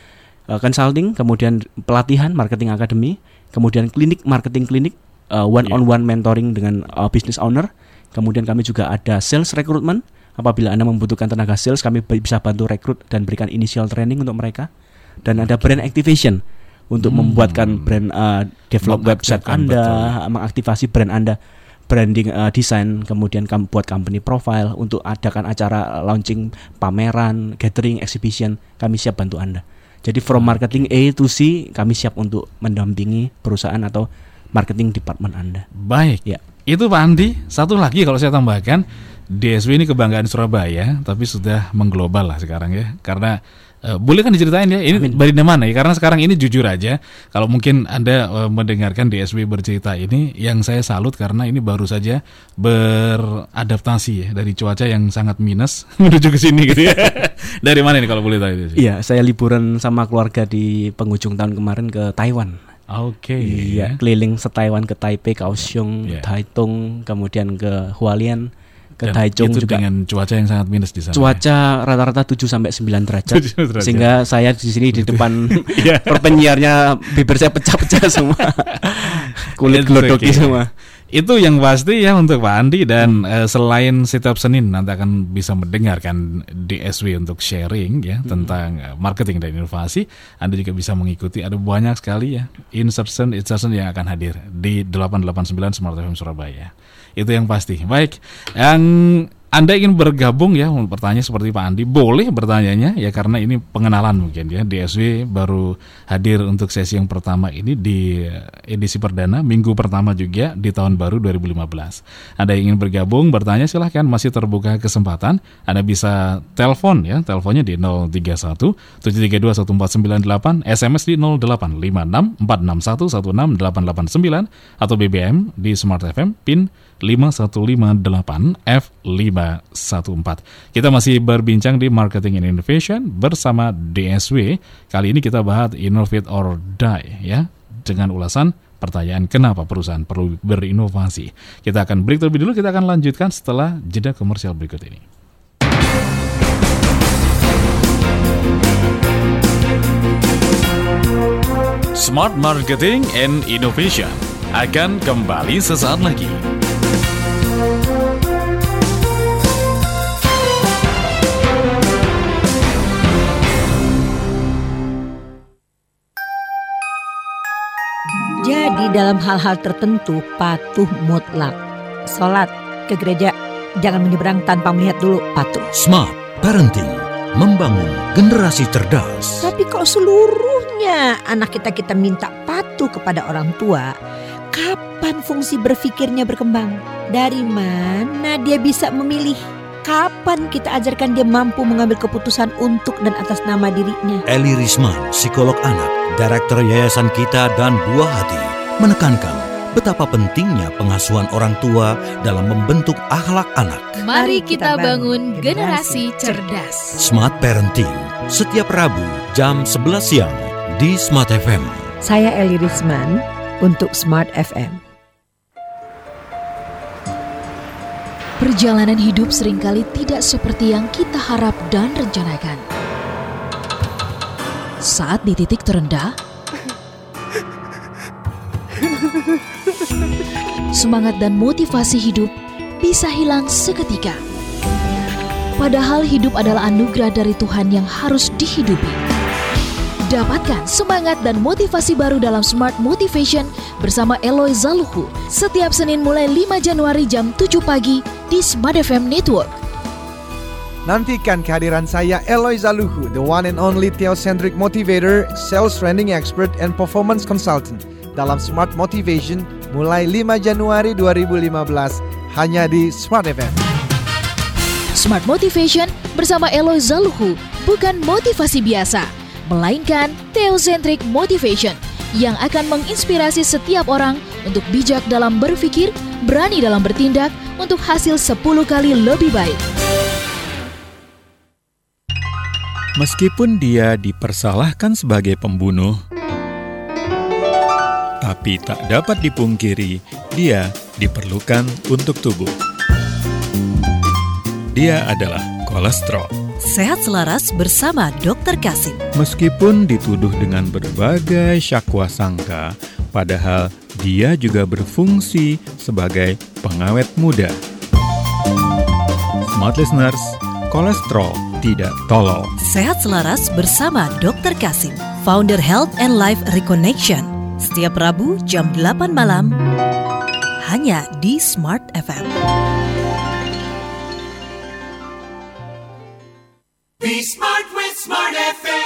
uh, consulting, kemudian pelatihan, marketing akademi, kemudian klinik, marketing klinik, uh, one on one mentoring dengan uh, business owner, kemudian kami juga ada sales recruitment. Apabila anda membutuhkan tenaga sales, kami bisa bantu rekrut dan berikan initial training untuk mereka. Dan ada brand activation untuk hmm. membuatkan brand uh, develop website Anda, betul. mengaktifasi brand Anda branding uh, design kemudian kamu buat company profile untuk adakan acara launching pameran gathering exhibition kami siap bantu anda jadi from hmm. marketing A to C kami siap untuk mendampingi perusahaan atau marketing department anda baik ya itu Pak Andi satu lagi kalau saya tambahkan DSW ini kebanggaan Surabaya, tapi sudah mengglobal lah sekarang ya. Karena uh, boleh kan diceritain ya, ini Amin. dari mana ya? Karena sekarang ini jujur aja, kalau mungkin Anda uh, mendengarkan DSW bercerita ini, yang saya salut karena ini baru saja beradaptasi ya dari cuaca yang sangat minus menuju ke sini gitu ya. dari mana ini kalau boleh tahu? Iya, saya liburan sama keluarga di penghujung tahun kemarin ke Taiwan. Oke. Okay. Iya, keliling se Taiwan ke Taipei, Kaohsiung, yeah. Taitung, kemudian ke Hualien ke Dan Taichung itu juga dengan cuaca yang sangat minus di sana. Cuaca rata-rata 7 sampai 9 derajat. derajat. Sehingga saya di sini di depan yeah. perpenyiarnya bibir saya pecah-pecah semua. Kulit glodoki semua. Itu yang pasti ya untuk Pak Andi dan hmm. uh, selain setiap Senin nanti akan bisa mendengarkan DSW untuk sharing ya hmm. tentang uh, marketing dan inovasi. Anda juga bisa mengikuti ada banyak sekali ya insertion insertion yang akan hadir di 889 Smart FM Surabaya. Itu yang pasti. Baik, yang anda ingin bergabung ya, bertanya seperti Pak Andi, boleh bertanyanya ya karena ini pengenalan mungkin ya. DSW baru hadir untuk sesi yang pertama ini di edisi perdana minggu pertama juga di tahun baru 2015. Anda ingin bergabung, bertanya silahkan masih terbuka kesempatan. Anda bisa telepon ya, teleponnya di 031 732 1498, SMS di 0856 461 16889 atau BBM di Smart FM PIN 5158 F514. Kita masih berbincang di Marketing and Innovation bersama DSW. Kali ini kita bahas Innovate or Die ya dengan ulasan pertanyaan kenapa perusahaan perlu berinovasi. Kita akan break terlebih dulu, kita akan lanjutkan setelah jeda komersial berikut ini. Smart Marketing and Innovation akan kembali sesaat lagi. Jadi dalam hal-hal tertentu patuh mutlak. Sholat ke gereja jangan menyeberang tanpa melihat dulu patuh. Smart Parenting membangun generasi cerdas. Tapi kok seluruhnya anak kita kita minta patuh kepada orang tua, kapan fungsi berpikirnya berkembang? Dari mana dia bisa memilih? Kapan kita ajarkan dia mampu mengambil keputusan untuk dan atas nama dirinya? Eli Risman, psikolog anak, Direktur Yayasan Kita dan Buah Hati, menekankan betapa pentingnya pengasuhan orang tua dalam membentuk akhlak anak. Mari kita bangun generasi cerdas. Smart Parenting, setiap Rabu jam 11 siang di Smart FM. Saya Eli Risman untuk Smart FM. Perjalanan hidup sering kali tidak seperti yang kita harap dan rencanakan. Saat di titik terendah, semangat dan motivasi hidup bisa hilang seketika. Padahal hidup adalah anugerah dari Tuhan yang harus dihidupi. Dapatkan semangat dan motivasi baru dalam Smart Motivation bersama Eloy Zaluhu setiap Senin mulai 5 Januari jam 7 pagi di Smart FM Network. Nantikan kehadiran saya Eloy Zaluhu, the one and only theocentric motivator, sales training expert, and performance consultant dalam Smart Motivation mulai 5 Januari 2015 hanya di Smart FM. Smart Motivation bersama Eloy Zaluhu bukan motivasi biasa melainkan Theocentric Motivation yang akan menginspirasi setiap orang untuk bijak dalam berpikir, berani dalam bertindak untuk hasil 10 kali lebih baik. Meskipun dia dipersalahkan sebagai pembunuh, tapi tak dapat dipungkiri dia diperlukan untuk tubuh. Dia adalah kolesterol Sehat selaras bersama Dr. Kasim. Meskipun dituduh dengan berbagai syakwa sangka, padahal dia juga berfungsi sebagai pengawet muda. Smart listeners, kolesterol tidak tolol. Sehat selaras bersama Dr. Kasim Founder Health and Life Reconnection. Setiap Rabu jam 8 malam hanya di Smart FM. Be smart with Smart FM.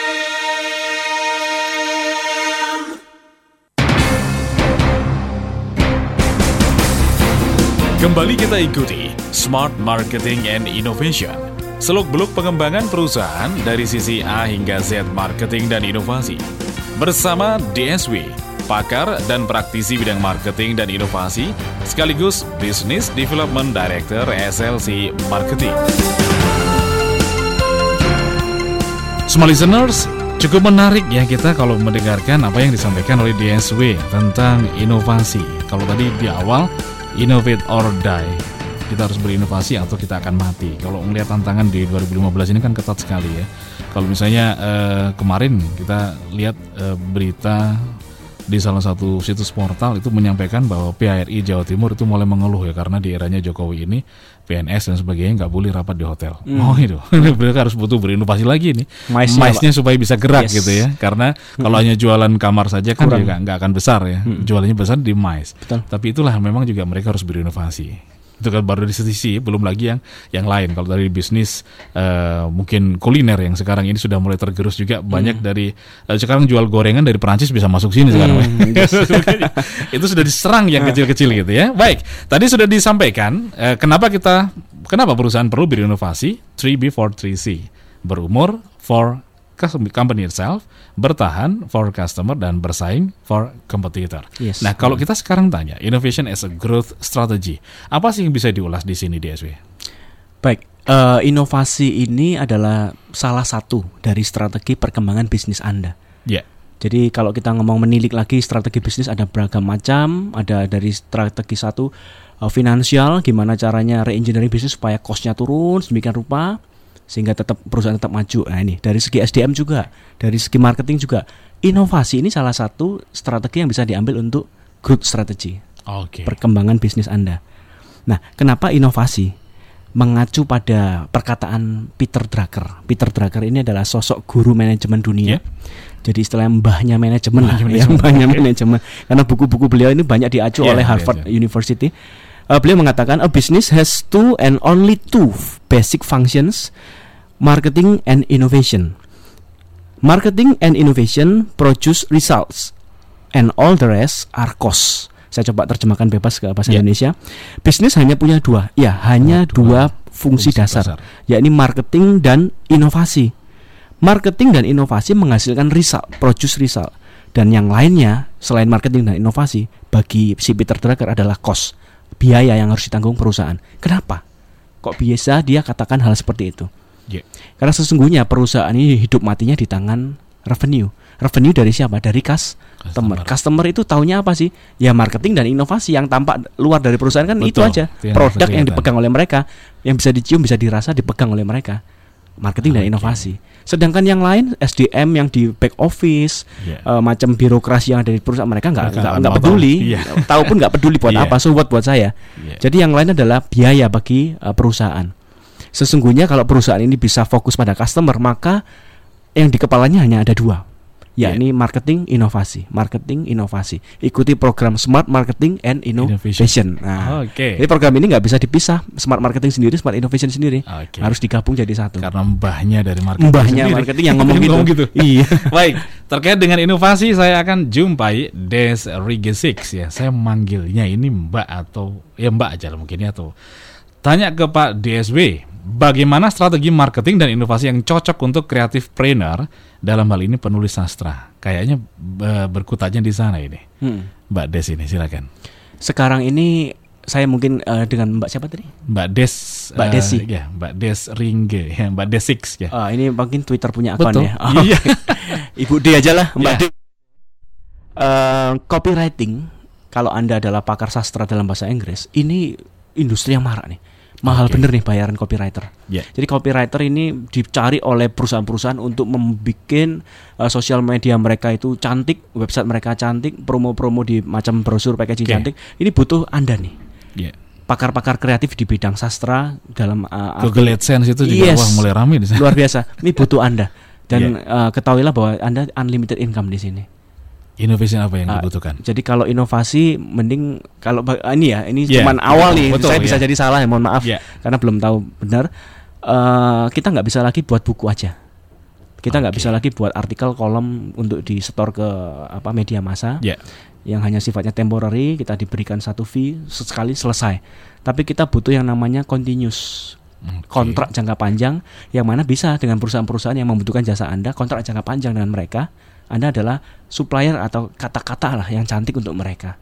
Kembali kita ikuti Smart Marketing and Innovation. Seluk-beluk pengembangan perusahaan dari sisi A hingga Z marketing dan inovasi. Bersama DSW, pakar dan praktisi bidang marketing dan inovasi, sekaligus Business Development Director SLC Marketing. Small listeners, cukup menarik ya kita kalau mendengarkan apa yang disampaikan oleh DSW tentang inovasi. Kalau tadi di awal, innovate or die kita harus berinovasi atau kita akan mati. Kalau melihat tantangan di 2015 ini kan ketat sekali ya. Kalau misalnya eh, kemarin kita lihat eh, berita di salah satu situs portal itu menyampaikan bahwa PHRI Jawa Timur itu mulai mengeluh ya karena di eranya Jokowi ini PNS dan sebagainya nggak boleh rapat di hotel. Hmm. Oh itu, mereka harus butuh berinovasi lagi nih. Mais-nya supaya bisa gerak yes. gitu ya. Karena hmm. kalau hanya jualan kamar saja kan juga nggak akan besar ya. Hmm. Jualannya besar di mais. Betul. Tapi itulah memang juga mereka harus berinovasi itu kan baru dari sisi belum lagi yang yang lain. Kalau dari bisnis uh, mungkin kuliner yang sekarang ini sudah mulai tergerus juga. Hmm. banyak dari uh, sekarang jual gorengan dari Perancis bisa masuk sini sekarang. Hmm, itu sudah diserang yang kecil-kecil gitu ya. Baik tadi sudah disampaikan uh, kenapa kita kenapa perusahaan perlu berinovasi? 3B43C berumur for company itself, bertahan for customer dan bersaing for competitor. Yes. Nah, kalau kita sekarang tanya innovation as a growth strategy, apa sih yang bisa diulas di sini DSW? Baik, uh, inovasi ini adalah salah satu dari strategi perkembangan bisnis Anda. Ya. Yeah. Jadi kalau kita ngomong menilik lagi strategi bisnis ada beragam macam, ada dari strategi satu uh, finansial, gimana caranya reengineering bisnis supaya costnya turun sedemikian rupa sehingga tetap perusahaan tetap maju. Nah ini dari segi SDM juga, dari segi marketing juga, inovasi ini salah satu strategi yang bisa diambil untuk growth strategy, okay. perkembangan bisnis Anda. Nah, kenapa inovasi? Mengacu pada perkataan Peter Drucker. Peter Drucker ini adalah sosok guru manajemen dunia. Yeah. Jadi istilah mbahnya manajemen lah, yang mbahnya manajemen. Karena buku-buku beliau ini banyak diacu yeah, oleh Harvard yeah, yeah. University. Uh, beliau mengatakan a business has two and only two basic functions marketing and innovation. Marketing and innovation produce results and all the rest are costs. Saya coba terjemahkan bebas ke bahasa yeah. Indonesia. Bisnis hanya punya dua, ya hanya oh, dua, dua fungsi, fungsi dasar, dasar, yakni marketing dan inovasi. Marketing dan inovasi menghasilkan result, produce result. Dan yang lainnya selain marketing dan inovasi bagi si Peter Drucker adalah cost, biaya yang harus ditanggung perusahaan. Kenapa? Kok biasa dia katakan hal seperti itu? Yeah. Karena sesungguhnya perusahaan ini hidup matinya di tangan revenue. Revenue dari siapa? Dari kas customer. Customer itu taunya apa sih? Ya marketing dan inovasi yang tampak luar dari perusahaan kan Betul, itu aja. Yang Produk yang dipegang oleh mereka, yang bisa dicium, bisa dirasa, dipegang oleh mereka. Marketing oh, dan inovasi. Sedangkan yang lain SDM yang di back office, yeah. uh, macam birokrasi yang ada di perusahaan mereka nggak nggak nggak peduli, yeah. tahu pun nggak peduli buat yeah. apa, so buat buat saya. Yeah. Jadi yang lain adalah biaya bagi uh, perusahaan. Sesungguhnya kalau perusahaan ini bisa fokus pada customer, maka yang di kepalanya hanya ada dua, yakni yeah. marketing inovasi, marketing inovasi. Ikuti program Smart Marketing and Innovation. Nah, Oke. Okay. Jadi program ini nggak bisa dipisah, Smart Marketing sendiri, Smart Innovation sendiri, okay. harus digabung jadi satu. Karena mbahnya dari marketing. Mbahnya sendiri. marketing yang ngomong gitu. gitu. iya. Baik, terkait dengan inovasi saya akan jumpai Des Rigesix ya. Saya manggilnya ini Mbak atau ya Mbak aja lah mungkin ya atau tanya ke Pak DSW bagaimana strategi marketing dan inovasi yang cocok untuk kreatif trainer dalam hal ini penulis sastra. Kayaknya berkutatnya di sana ini. Hmm. Mbak Des ini silakan. Sekarang ini saya mungkin uh, dengan Mbak siapa tadi? Mbak Des. Mbak uh, Desi. Ya, Mbak Des Ringge, ya, Mbak Desix ya. Uh, ini mungkin Twitter punya akun ya. Oh, iya. Ibu D aja lah, Mbak yeah. D. Uh, copywriting kalau Anda adalah pakar sastra dalam bahasa Inggris, ini industri yang marak nih mahal okay. bener nih bayaran copywriter. Yeah. Jadi copywriter ini dicari oleh perusahaan-perusahaan untuk membuat uh, sosial media mereka itu cantik, website mereka cantik, promo-promo di macam brosur packaging okay. cantik. Ini butuh Anda nih. Yeah. Pakar-pakar kreatif di bidang sastra dalam uh, Google AdSense itu juga yes, wah, mulai ramai di sana. Luar biasa. Ini butuh Anda. Dan yeah. uh, ketahuilah bahwa Anda unlimited income di sini. Inovasi apa yang uh, dibutuhkan? Jadi kalau inovasi mending kalau ini ya ini yeah, cuman awal nih betul, saya yeah. bisa jadi salah ya mohon maaf yeah. karena belum tahu benar. Uh, kita nggak bisa lagi buat buku aja. Kita nggak okay. bisa lagi buat artikel kolom untuk di store ke apa media massa. Yeah. Yang hanya sifatnya temporary, kita diberikan satu fee sekali selesai. Tapi kita butuh yang namanya continuous okay. kontrak jangka panjang yang mana bisa dengan perusahaan-perusahaan yang membutuhkan jasa Anda kontrak jangka panjang dengan mereka anda adalah supplier atau kata-kata lah yang cantik untuk mereka.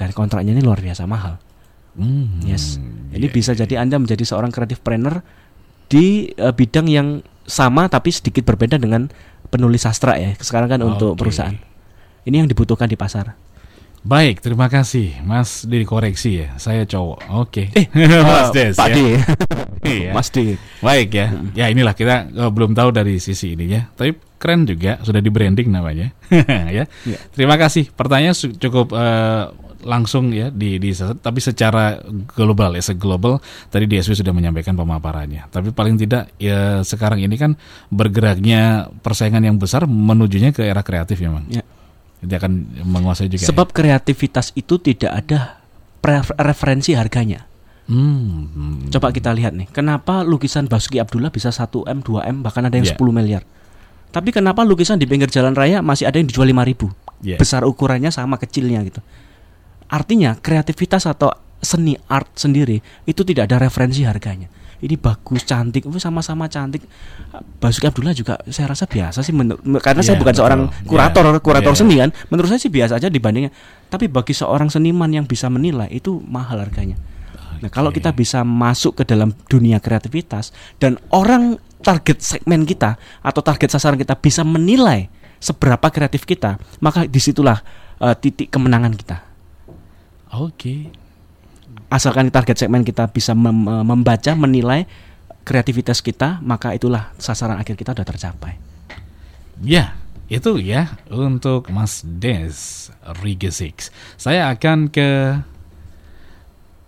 Dan kontraknya ini luar biasa mahal. Hmm, yes. Ini yeah, bisa yeah. jadi Anda menjadi seorang creative planner di uh, bidang yang sama tapi sedikit berbeda dengan penulis sastra ya. Sekarang kan okay. untuk perusahaan. Ini yang dibutuhkan di pasar. Baik, terima kasih Mas koreksi ya. Saya cowok. Oke. Okay. Eh, Mas Des Pak ya. iya. Mas D. Baik ya. Ya inilah kita uh, belum tahu dari sisi ini ya. Tapi keren juga sudah di branding namanya. ya. ya. Terima kasih. Pertanyaan cukup uh, langsung ya di, di tapi secara global ya seglobal tadi DSW sudah menyampaikan pemaparannya tapi paling tidak ya sekarang ini kan bergeraknya persaingan yang besar menujunya ke era kreatif ya Mang. Ya dia akan menguasai juga. Sebab ya? kreativitas itu tidak ada referensi harganya. Hmm. Coba kita lihat nih, kenapa lukisan Basuki Abdullah bisa 1 m, 2 m, bahkan ada yang yeah. 10 miliar. Tapi kenapa lukisan di pinggir jalan raya masih ada yang dijual 5 ribu? Yeah. Besar ukurannya sama kecilnya gitu. Artinya kreativitas atau seni art sendiri itu tidak ada referensi harganya ini bagus cantik sama-sama cantik Basuki Abdullah juga saya rasa biasa sih karena yeah, saya bukan betul. seorang kurator yeah. kurator yeah. seni kan menurut saya sih biasa aja dibandingnya tapi bagi seorang seniman yang bisa menilai itu mahal harganya okay. nah kalau kita bisa masuk ke dalam dunia kreativitas dan orang target segmen kita atau target sasaran kita bisa menilai seberapa kreatif kita maka di situlah uh, titik kemenangan kita oke okay asalkan target segmen kita bisa mem membaca menilai kreativitas kita maka itulah sasaran akhir kita sudah tercapai ya itu ya untuk Mas Des Rigesix saya akan ke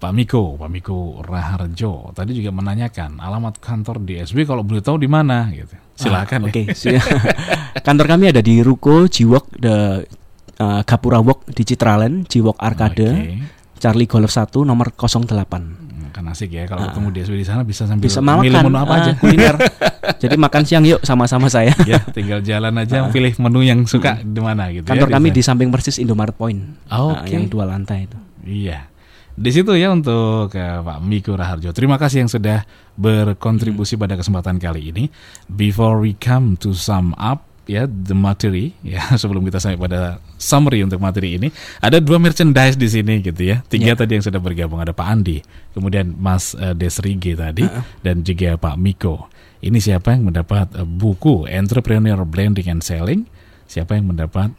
Pak Miko, Pak Miko Raharjo tadi juga menanyakan alamat kantor DSB kalau boleh tahu di mana gitu. Silakan. Ah, Oke. Okay. kantor kami ada di Ruko Jiwok the uh, Gapura Wok di Citraland, Jiwok Arcade. Okay. Charlie Golf 1 nomor 08. Hmm, kan asik ya kalau uh, ketemu DSW di sana bisa sambil bisa milih menu apa uh, aja kuliner. Jadi makan siang yuk sama-sama saya. ya, tinggal jalan aja uh, pilih menu yang suka uh, di mana gitu Kantor ya, kami di samping persis Indomaret Point. Oh, okay. yang dua lantai itu. Iya. Di situ ya untuk uh, Pak Miko Raharjo. Terima kasih yang sudah berkontribusi hmm. pada kesempatan kali ini. Before we come to sum up ya the materi ya sebelum kita sampai pada summary untuk materi ini ada dua merchandise di sini gitu ya tiga yeah. tadi yang sudah bergabung ada Pak Andi kemudian Mas uh, Desrige tadi uh -uh. dan juga Pak Miko ini siapa yang mendapat uh, buku Entrepreneur Branding and Selling siapa yang mendapat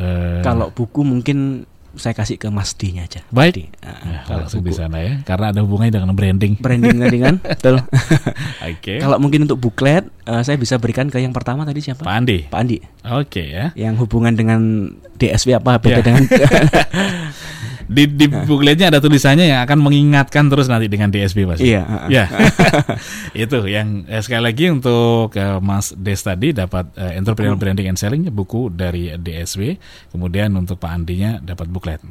uh, kalau buku mungkin saya kasih ke Mas D-nya aja. Baik. Nah, ya, kalau langsung di sana ya, karena ada hubungannya dengan branding. Branding tadi kan, betul. Oke. Okay. Kalau mungkin untuk buklet, uh, saya bisa berikan ke yang pertama tadi siapa? Pak Andi. Pak Andi. Oke okay, ya. Yang hubungan dengan DSW apa beda yeah. dengan di di bukletnya ada tulisannya yang akan mengingatkan terus nanti dengan DSB pasti. Iya. Ya. itu yang eh, sekali lagi untuk uh, Mas Des tadi dapat uh, Entrepreneur Branding and Selling buku dari DSW. Kemudian untuk Pak Andinya dapat buklet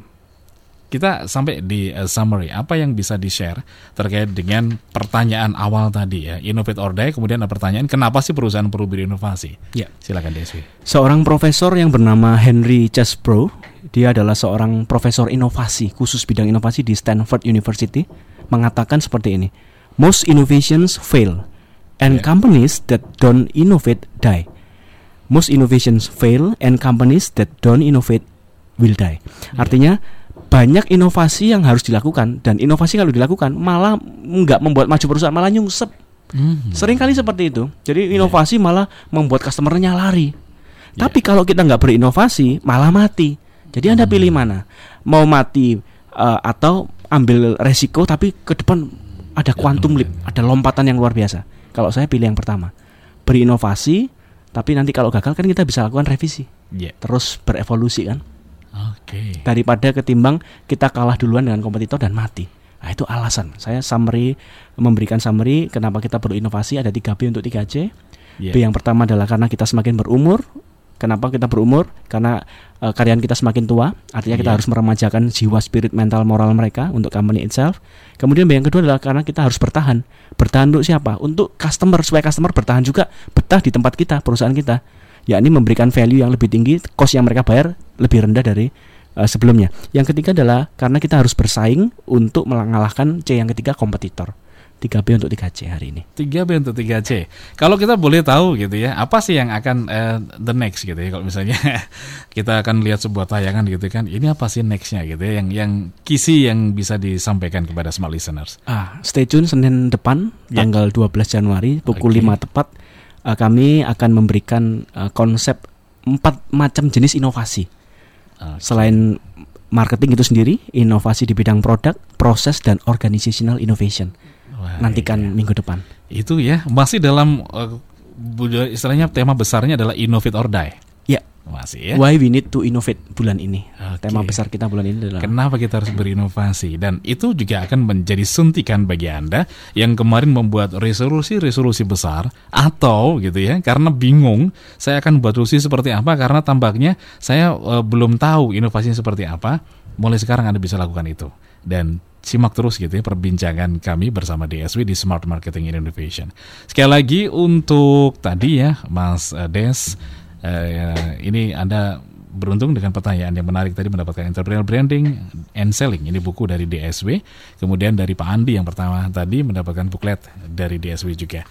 kita sampai di uh, summary. Apa yang bisa di share terkait dengan pertanyaan awal tadi ya? Innovate or die kemudian ada pertanyaan kenapa sih perusahaan perlu berinovasi? Ya. Silakan DSW seorang profesor yang bernama Henry Chesbrough dia adalah seorang profesor inovasi khusus bidang inovasi di Stanford University mengatakan seperti ini. Most innovations fail and yeah. companies that don't innovate die. Most innovations fail and companies that don't innovate will die. Yeah. Banyak inovasi yang harus dilakukan dan inovasi kalau dilakukan malah nggak membuat maju perusahaan malah nyungsep hmm. sering kali seperti itu jadi iya. inovasi yeah. malah membuat customernya lari yeah. tapi kalau kita nggak berinovasi malah mati jadi anda hmm. pilih mana mau mati uh, atau ambil resiko tapi ke depan ada quantum leap ada lompatan yang luar biasa kalau saya pilih yang pertama berinovasi tapi nanti kalau gagal kan kita bisa lakukan revisi yeah. terus berevolusi kan Okay. Daripada ketimbang kita kalah duluan dengan kompetitor dan mati. Nah, itu alasan. Saya summary memberikan summary kenapa kita perlu inovasi ada 3 B untuk 3C. Yeah. B yang pertama adalah karena kita semakin berumur. Kenapa kita berumur? Karena uh, karyawan kita semakin tua, artinya kita yeah. harus meremajakan jiwa, spirit, mental, moral mereka untuk company itself. Kemudian B yang kedua adalah karena kita harus bertahan. Bertahan untuk siapa? Untuk customer supaya customer bertahan juga betah di tempat kita, perusahaan kita. Yakni memberikan value yang lebih tinggi, cost yang mereka bayar lebih rendah dari uh, sebelumnya. Yang ketiga adalah karena kita harus bersaing untuk mengalahkan C yang ketiga kompetitor. 3B untuk 3C hari ini. 3B untuk 3C. Kalau kita boleh tahu gitu ya, apa sih yang akan uh, the next gitu ya kalau misalnya kita akan lihat sebuah tayangan gitu kan, ini apa sih nextnya gitu ya, yang yang kisi yang bisa disampaikan kepada smart listeners. Ah, stay tune Senin depan yeah. tanggal 12 Januari pukul okay. 5 tepat uh, kami akan memberikan uh, konsep empat macam jenis inovasi. Okay. Selain marketing itu sendiri, inovasi di bidang produk, proses dan organizational innovation. Wah, nantikan iya. minggu depan. Itu ya masih dalam uh, istilahnya tema besarnya adalah innovate or die. Masih ya. Why we need to innovate bulan ini. Okay. Tema besar kita bulan ini adalah Kenapa kita harus berinovasi dan itu juga akan menjadi suntikan bagi Anda yang kemarin membuat resolusi-resolusi besar atau gitu ya karena bingung saya akan buat resolusi seperti apa karena tampaknya saya uh, belum tahu inovasinya seperti apa. Mulai sekarang Anda bisa lakukan itu dan simak terus gitu ya perbincangan kami bersama DSW di Smart Marketing Innovation. Sekali lagi untuk tadi ya Mas eh, Des, uh, ini Anda beruntung dengan pertanyaan yang menarik tadi mendapatkan entrepreneurial branding and selling. Ini buku dari DSW kemudian dari Pak Andi yang pertama tadi mendapatkan buklet dari DSW juga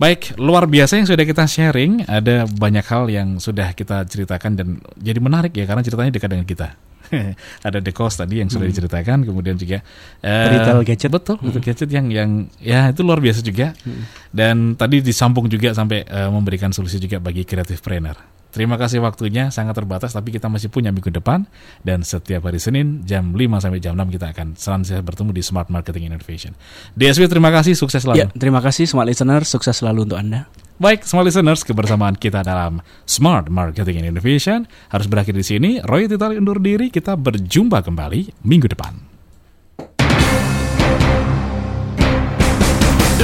baik luar biasa yang sudah kita sharing ada banyak hal yang sudah kita ceritakan dan jadi menarik ya karena ceritanya dekat dengan kita ada The Cost tadi yang sudah hmm. diceritakan, kemudian juga uh, retail gadget, betul, hmm. retail gadget yang yang ya itu luar biasa juga. Hmm. Dan tadi disambung juga sampai uh, memberikan solusi juga bagi creative planner. Terima kasih waktunya sangat terbatas tapi kita masih punya minggu depan dan setiap hari Senin jam 5 sampai jam 6 kita akan selanjutnya bertemu di Smart Marketing Innovation. DSW terima kasih sukses selalu. Ya, terima kasih Smart Listener, sukses selalu untuk Anda. Baik, semua listeners, kebersamaan kita dalam Smart Marketing Innovation harus berakhir di sini. Roy Titali undur diri, kita berjumpa kembali minggu depan.